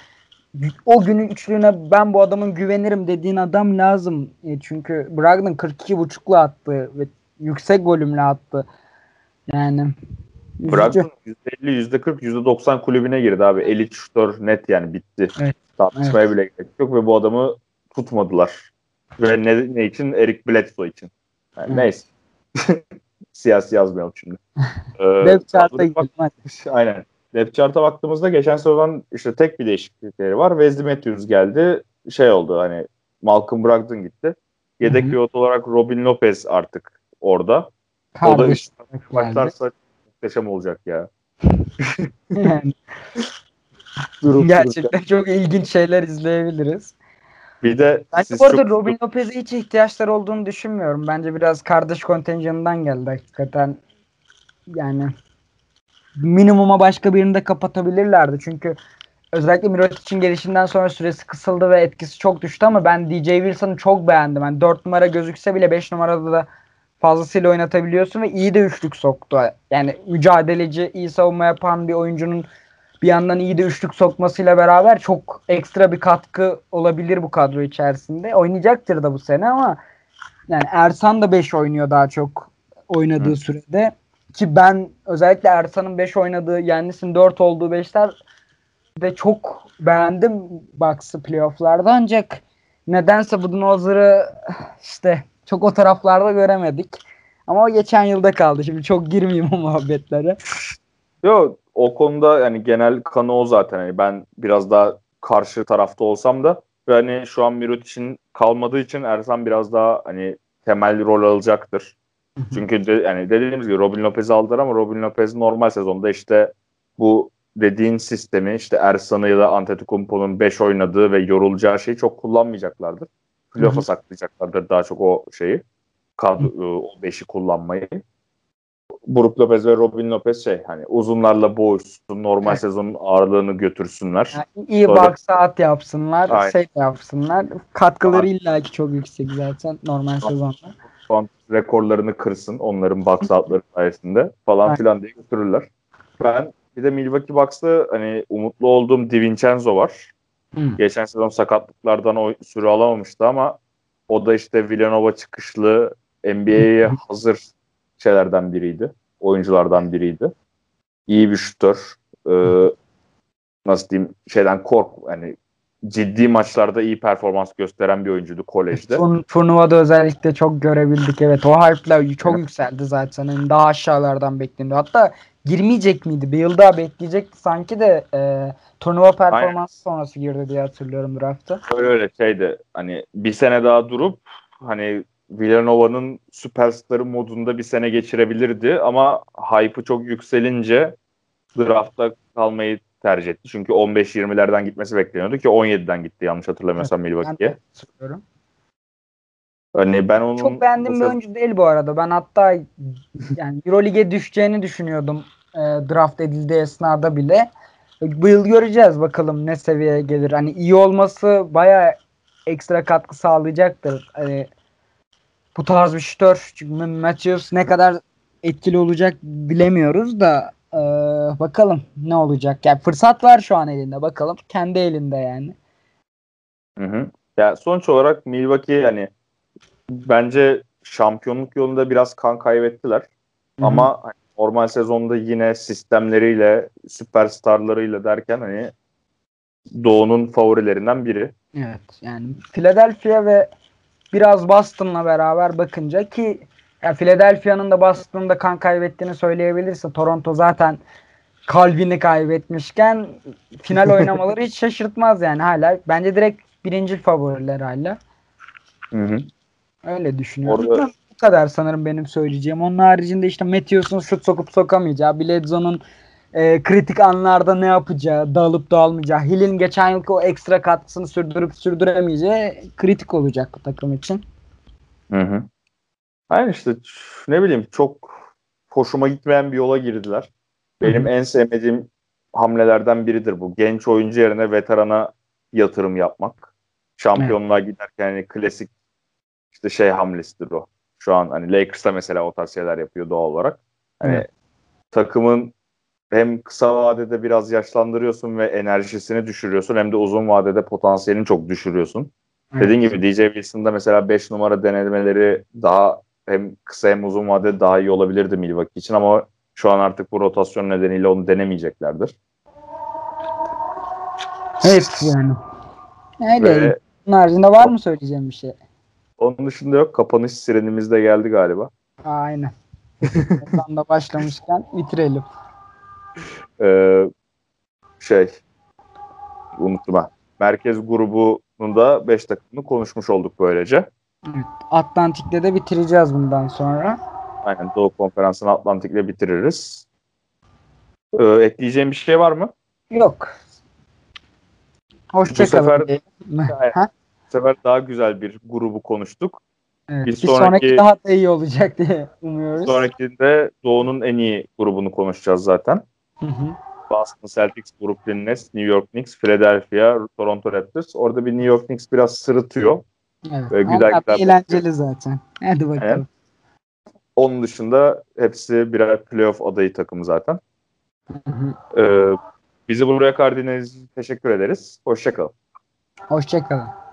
O günün üçlüğüne ben bu adamın güvenirim dediğin adam lazım. E, çünkü Brogdon 42.5'la attı ve yüksek volümle attı. Yani üzücü. Brogdon %50, %40, %90 kulübüne girdi abi. Elit şutör net yani bitti. Evet. Tartışmaya bile gerek yok ve bu adamı tutmadılar. Ve ne, ne için? Eric Bledsoe için. Yani Evet. Neyse. Siyasi yazmayalım şimdi. Ee, chart'a. Aynen. Depth chart'a baktığımızda geçen sezon işte tek bir değişiklikleri var. Wesley Matthews geldi. Şey oldu hani Malcolm Brogdon gitti. Yedek Hı hı. pivot olarak Robin Lopez artık orada. O da Kardeş geldi. başlarsa muhteşem olacak ya. Yani Durup gerçekten çok ilginç şeyler izleyebiliriz. Bir de Bence siz bu arada çok- Robin Lopez'e hiç ihtiyaçları olduğunu düşünmüyorum. Bence biraz kardeş kontenjanından geldi hakikaten. Yani minimuma başka birini de kapatabilirlerdi. Çünkü özellikle Mirotic'in gelişinden sonra süresi kısıldı ve etkisi çok düştü ama ben DJ Wilson'ı çok beğendim. Yani 4 numara gözükse bile 5 numarada da fazlasıyla oynatabiliyorsun ve iyi de üçlük soktu. Yani mücadeleci, iyi savunma yapan bir oyuncunun bir yandan iyi de üçlük sokmasıyla beraber çok ekstra bir katkı olabilir bu kadro içerisinde. Oynayacaktır da bu sene ama yani Ersan da 5 oynuyor daha çok oynadığı Hı. sürede. Ki ben özellikle Ersan'ın 5 oynadığı, Yannis'in 4 olduğu 5'ler de çok beğendim Bucks'ı playoff'larda ancak nedense Budenholzer'ı işte çok o taraflarda göremedik. Ama o geçen yılda kaldı. Şimdi çok girmeyeyim o muhabbetlere. Yok o konuda yani genel kanı o zaten. Yani ben biraz daha karşı tarafta olsam da ve hani şu an Mirotic'in kalmadığı için Ersan biraz daha hani temel rol alacaktır. Çünkü de, yani dediğimiz gibi Robin Lopez'i aldılar ama Robin Lopez normal sezonda işte bu dediğin sistemi işte Ersan'ı ya da Antetokounmpo'nun 5 oynadığı ve yorulacağı şeyi çok kullanmayacaklardır. Playoff'a saklayacaklardır daha çok o şeyi. Kadro, o 5'i kullanmayı. Brook Lopez ve Robin Lopez şey hani uzunlarla boğuşsun, normal sezonun ağırlığını götürsünler. Yani iyi Sonra- box saat yapsınlar, Aynen. şey yapsınlar. Katkıları illaki çok yüksek zaten normal sezonda. Son rekorlarını kırsın onların box outları sayesinde falan filan diye götürürler. Ben bir de Milwaukee Bucks'ta hani umutlu olduğum DiVincenzo var. Hı. Geçen sezon sakatlıklardan o süre alamamıştı ama o da işte Villanova çıkışlı NBA'ye hazır şeylerden biriydi. Oyunculardan biriydi. İyi bir şutör. Ee, nasıl diyeyim şeyden kork hani ciddi maçlarda iyi performans gösteren bir oyuncuydu kolejde. Turn- turnuvada özellikle çok görebildik. Evet o hype'la çok yükseldi zaten. Yani daha aşağılardan bekleniyor. Hatta girmeyecek miydi? Bir yıl daha bekleyecekti sanki de e, turnuva performansı sonrası girdi diye hatırlıyorum draft'a. Öyle öyle şeydi hani bir sene daha durup hani Villanova'nın süperstarı modunda bir sene geçirebilirdi ama hype'ı çok yükselince draftta kalmayı tercih etti. Çünkü 15-20'lerden gitmesi bekleniyordu ki 17'den gitti yanlış hatırlamıyorsam Ben Milwaukee'ye. hatırlıyorum. Hani ben onun Çok beğendiğim bu bir oyuncu değil bu arada. Ben hatta yani Euroleague'e düşeceğini düşünüyordum e, draft edildiği esnada bile. Bu yıl göreceğiz bakalım ne seviyeye gelir. Hani iyi olması bayağı ekstra katkı sağlayacaktır. Hani bu tarz bir şütör. Çünkü Matthews ne kadar etkili olacak bilemiyoruz da e, bakalım ne olacak. Yani fırsat var şu an elinde. Bakalım kendi elinde yani. Hı hı. Ya sonuç olarak Milwaukee yani bence şampiyonluk yolunda biraz kan kaybettiler. Ama hani normal sezonda yine sistemleriyle, süperstarlarıyla derken hani Doğu'nun favorilerinden biri. Evet yani Philadelphia ve biraz Boston'la beraber bakınca ki ya Philadelphia'nın da Boston'da kan kaybettiğini söyleyebilirse Toronto zaten kalbini kaybetmişken final oynamaları hiç şaşırtmaz yani hala. Bence direkt birinci favoriler hala. Hı hı. Öyle düşünüyorum. Orada- Bu kadar sanırım benim söyleyeceğim. Onun haricinde işte Matthews'un şut sokup sokamayacağı, Bledsoe'nun e, kritik anlarda ne yapacağı, dağılıp dağılmayacağı, Hill'in geçen yılki o ekstra katkısını sürdürüp sürdüremeyeceği kritik olacak bu takım için. Hı hı. Aynen işte ne bileyim çok hoşuma gitmeyen bir yola girdiler. Benim en sevmediğim hamlelerden biridir bu. Genç oyuncu yerine veterana yatırım yapmak. Şampiyonluğa giderken hani klasik işte şey hamlesidir o. Şu an hani Lakers'ta mesela o tarz şeyler yapıyor doğal olarak. Hani Evet. takımın hem kısa vadede biraz yaşlandırıyorsun ve enerjisini düşürüyorsun hem de uzun vadede potansiyelini çok düşürüyorsun. Dediğin gibi DJ Wilson'da mesela 5 numara denemeleri daha hem kısa hem uzun vadede daha iyi olabilirdi Milwaukee için ama şu an artık bu rotasyon nedeniyle onu denemeyeceklerdir. Evet yani. Öyle. Ve Bunun haricinde var mı söyleyeceğim bir şey? onun dışında yok. Kapanış sirenimiz de geldi galiba. Aynen. Buradan da başlamışken bitirelim. Ee, şey unuttum ha. Merkez grubunun da 5 takımını konuşmuş olduk böylece. Evet. Atlantik'te de bitireceğiz bundan sonra. Aynen Doğu Konferansı'nı Atlantik'le bitiririz. Ee, ekleyeceğim bir şey var mı? Yok. Hoşçakalın. sefer-. Aynen. Ha? Bu sefer daha güzel bir grubu konuştuk. Evet. Bir Bir, sonraki... sonraki- daha da iyi olacak diye umuyoruz. Sonrakinde Doğu'nun en iyi grubunu konuşacağız zaten. Hı hı. Boston Celtics, Brooklyn Nets, New York Knicks, Philadelphia, Toronto Raptors. Orada bir New York Knicks biraz sırıtıyor. Evet. Ve güzel Onlar güzel eğlenceli zaten. Hadi bakalım. Aynen. Onun dışında hepsi birer playoff adayı takımı zaten. Ee, bizi buraya kardinaliz teşekkür ederiz. Hoşçakalın. Hoşçakalın.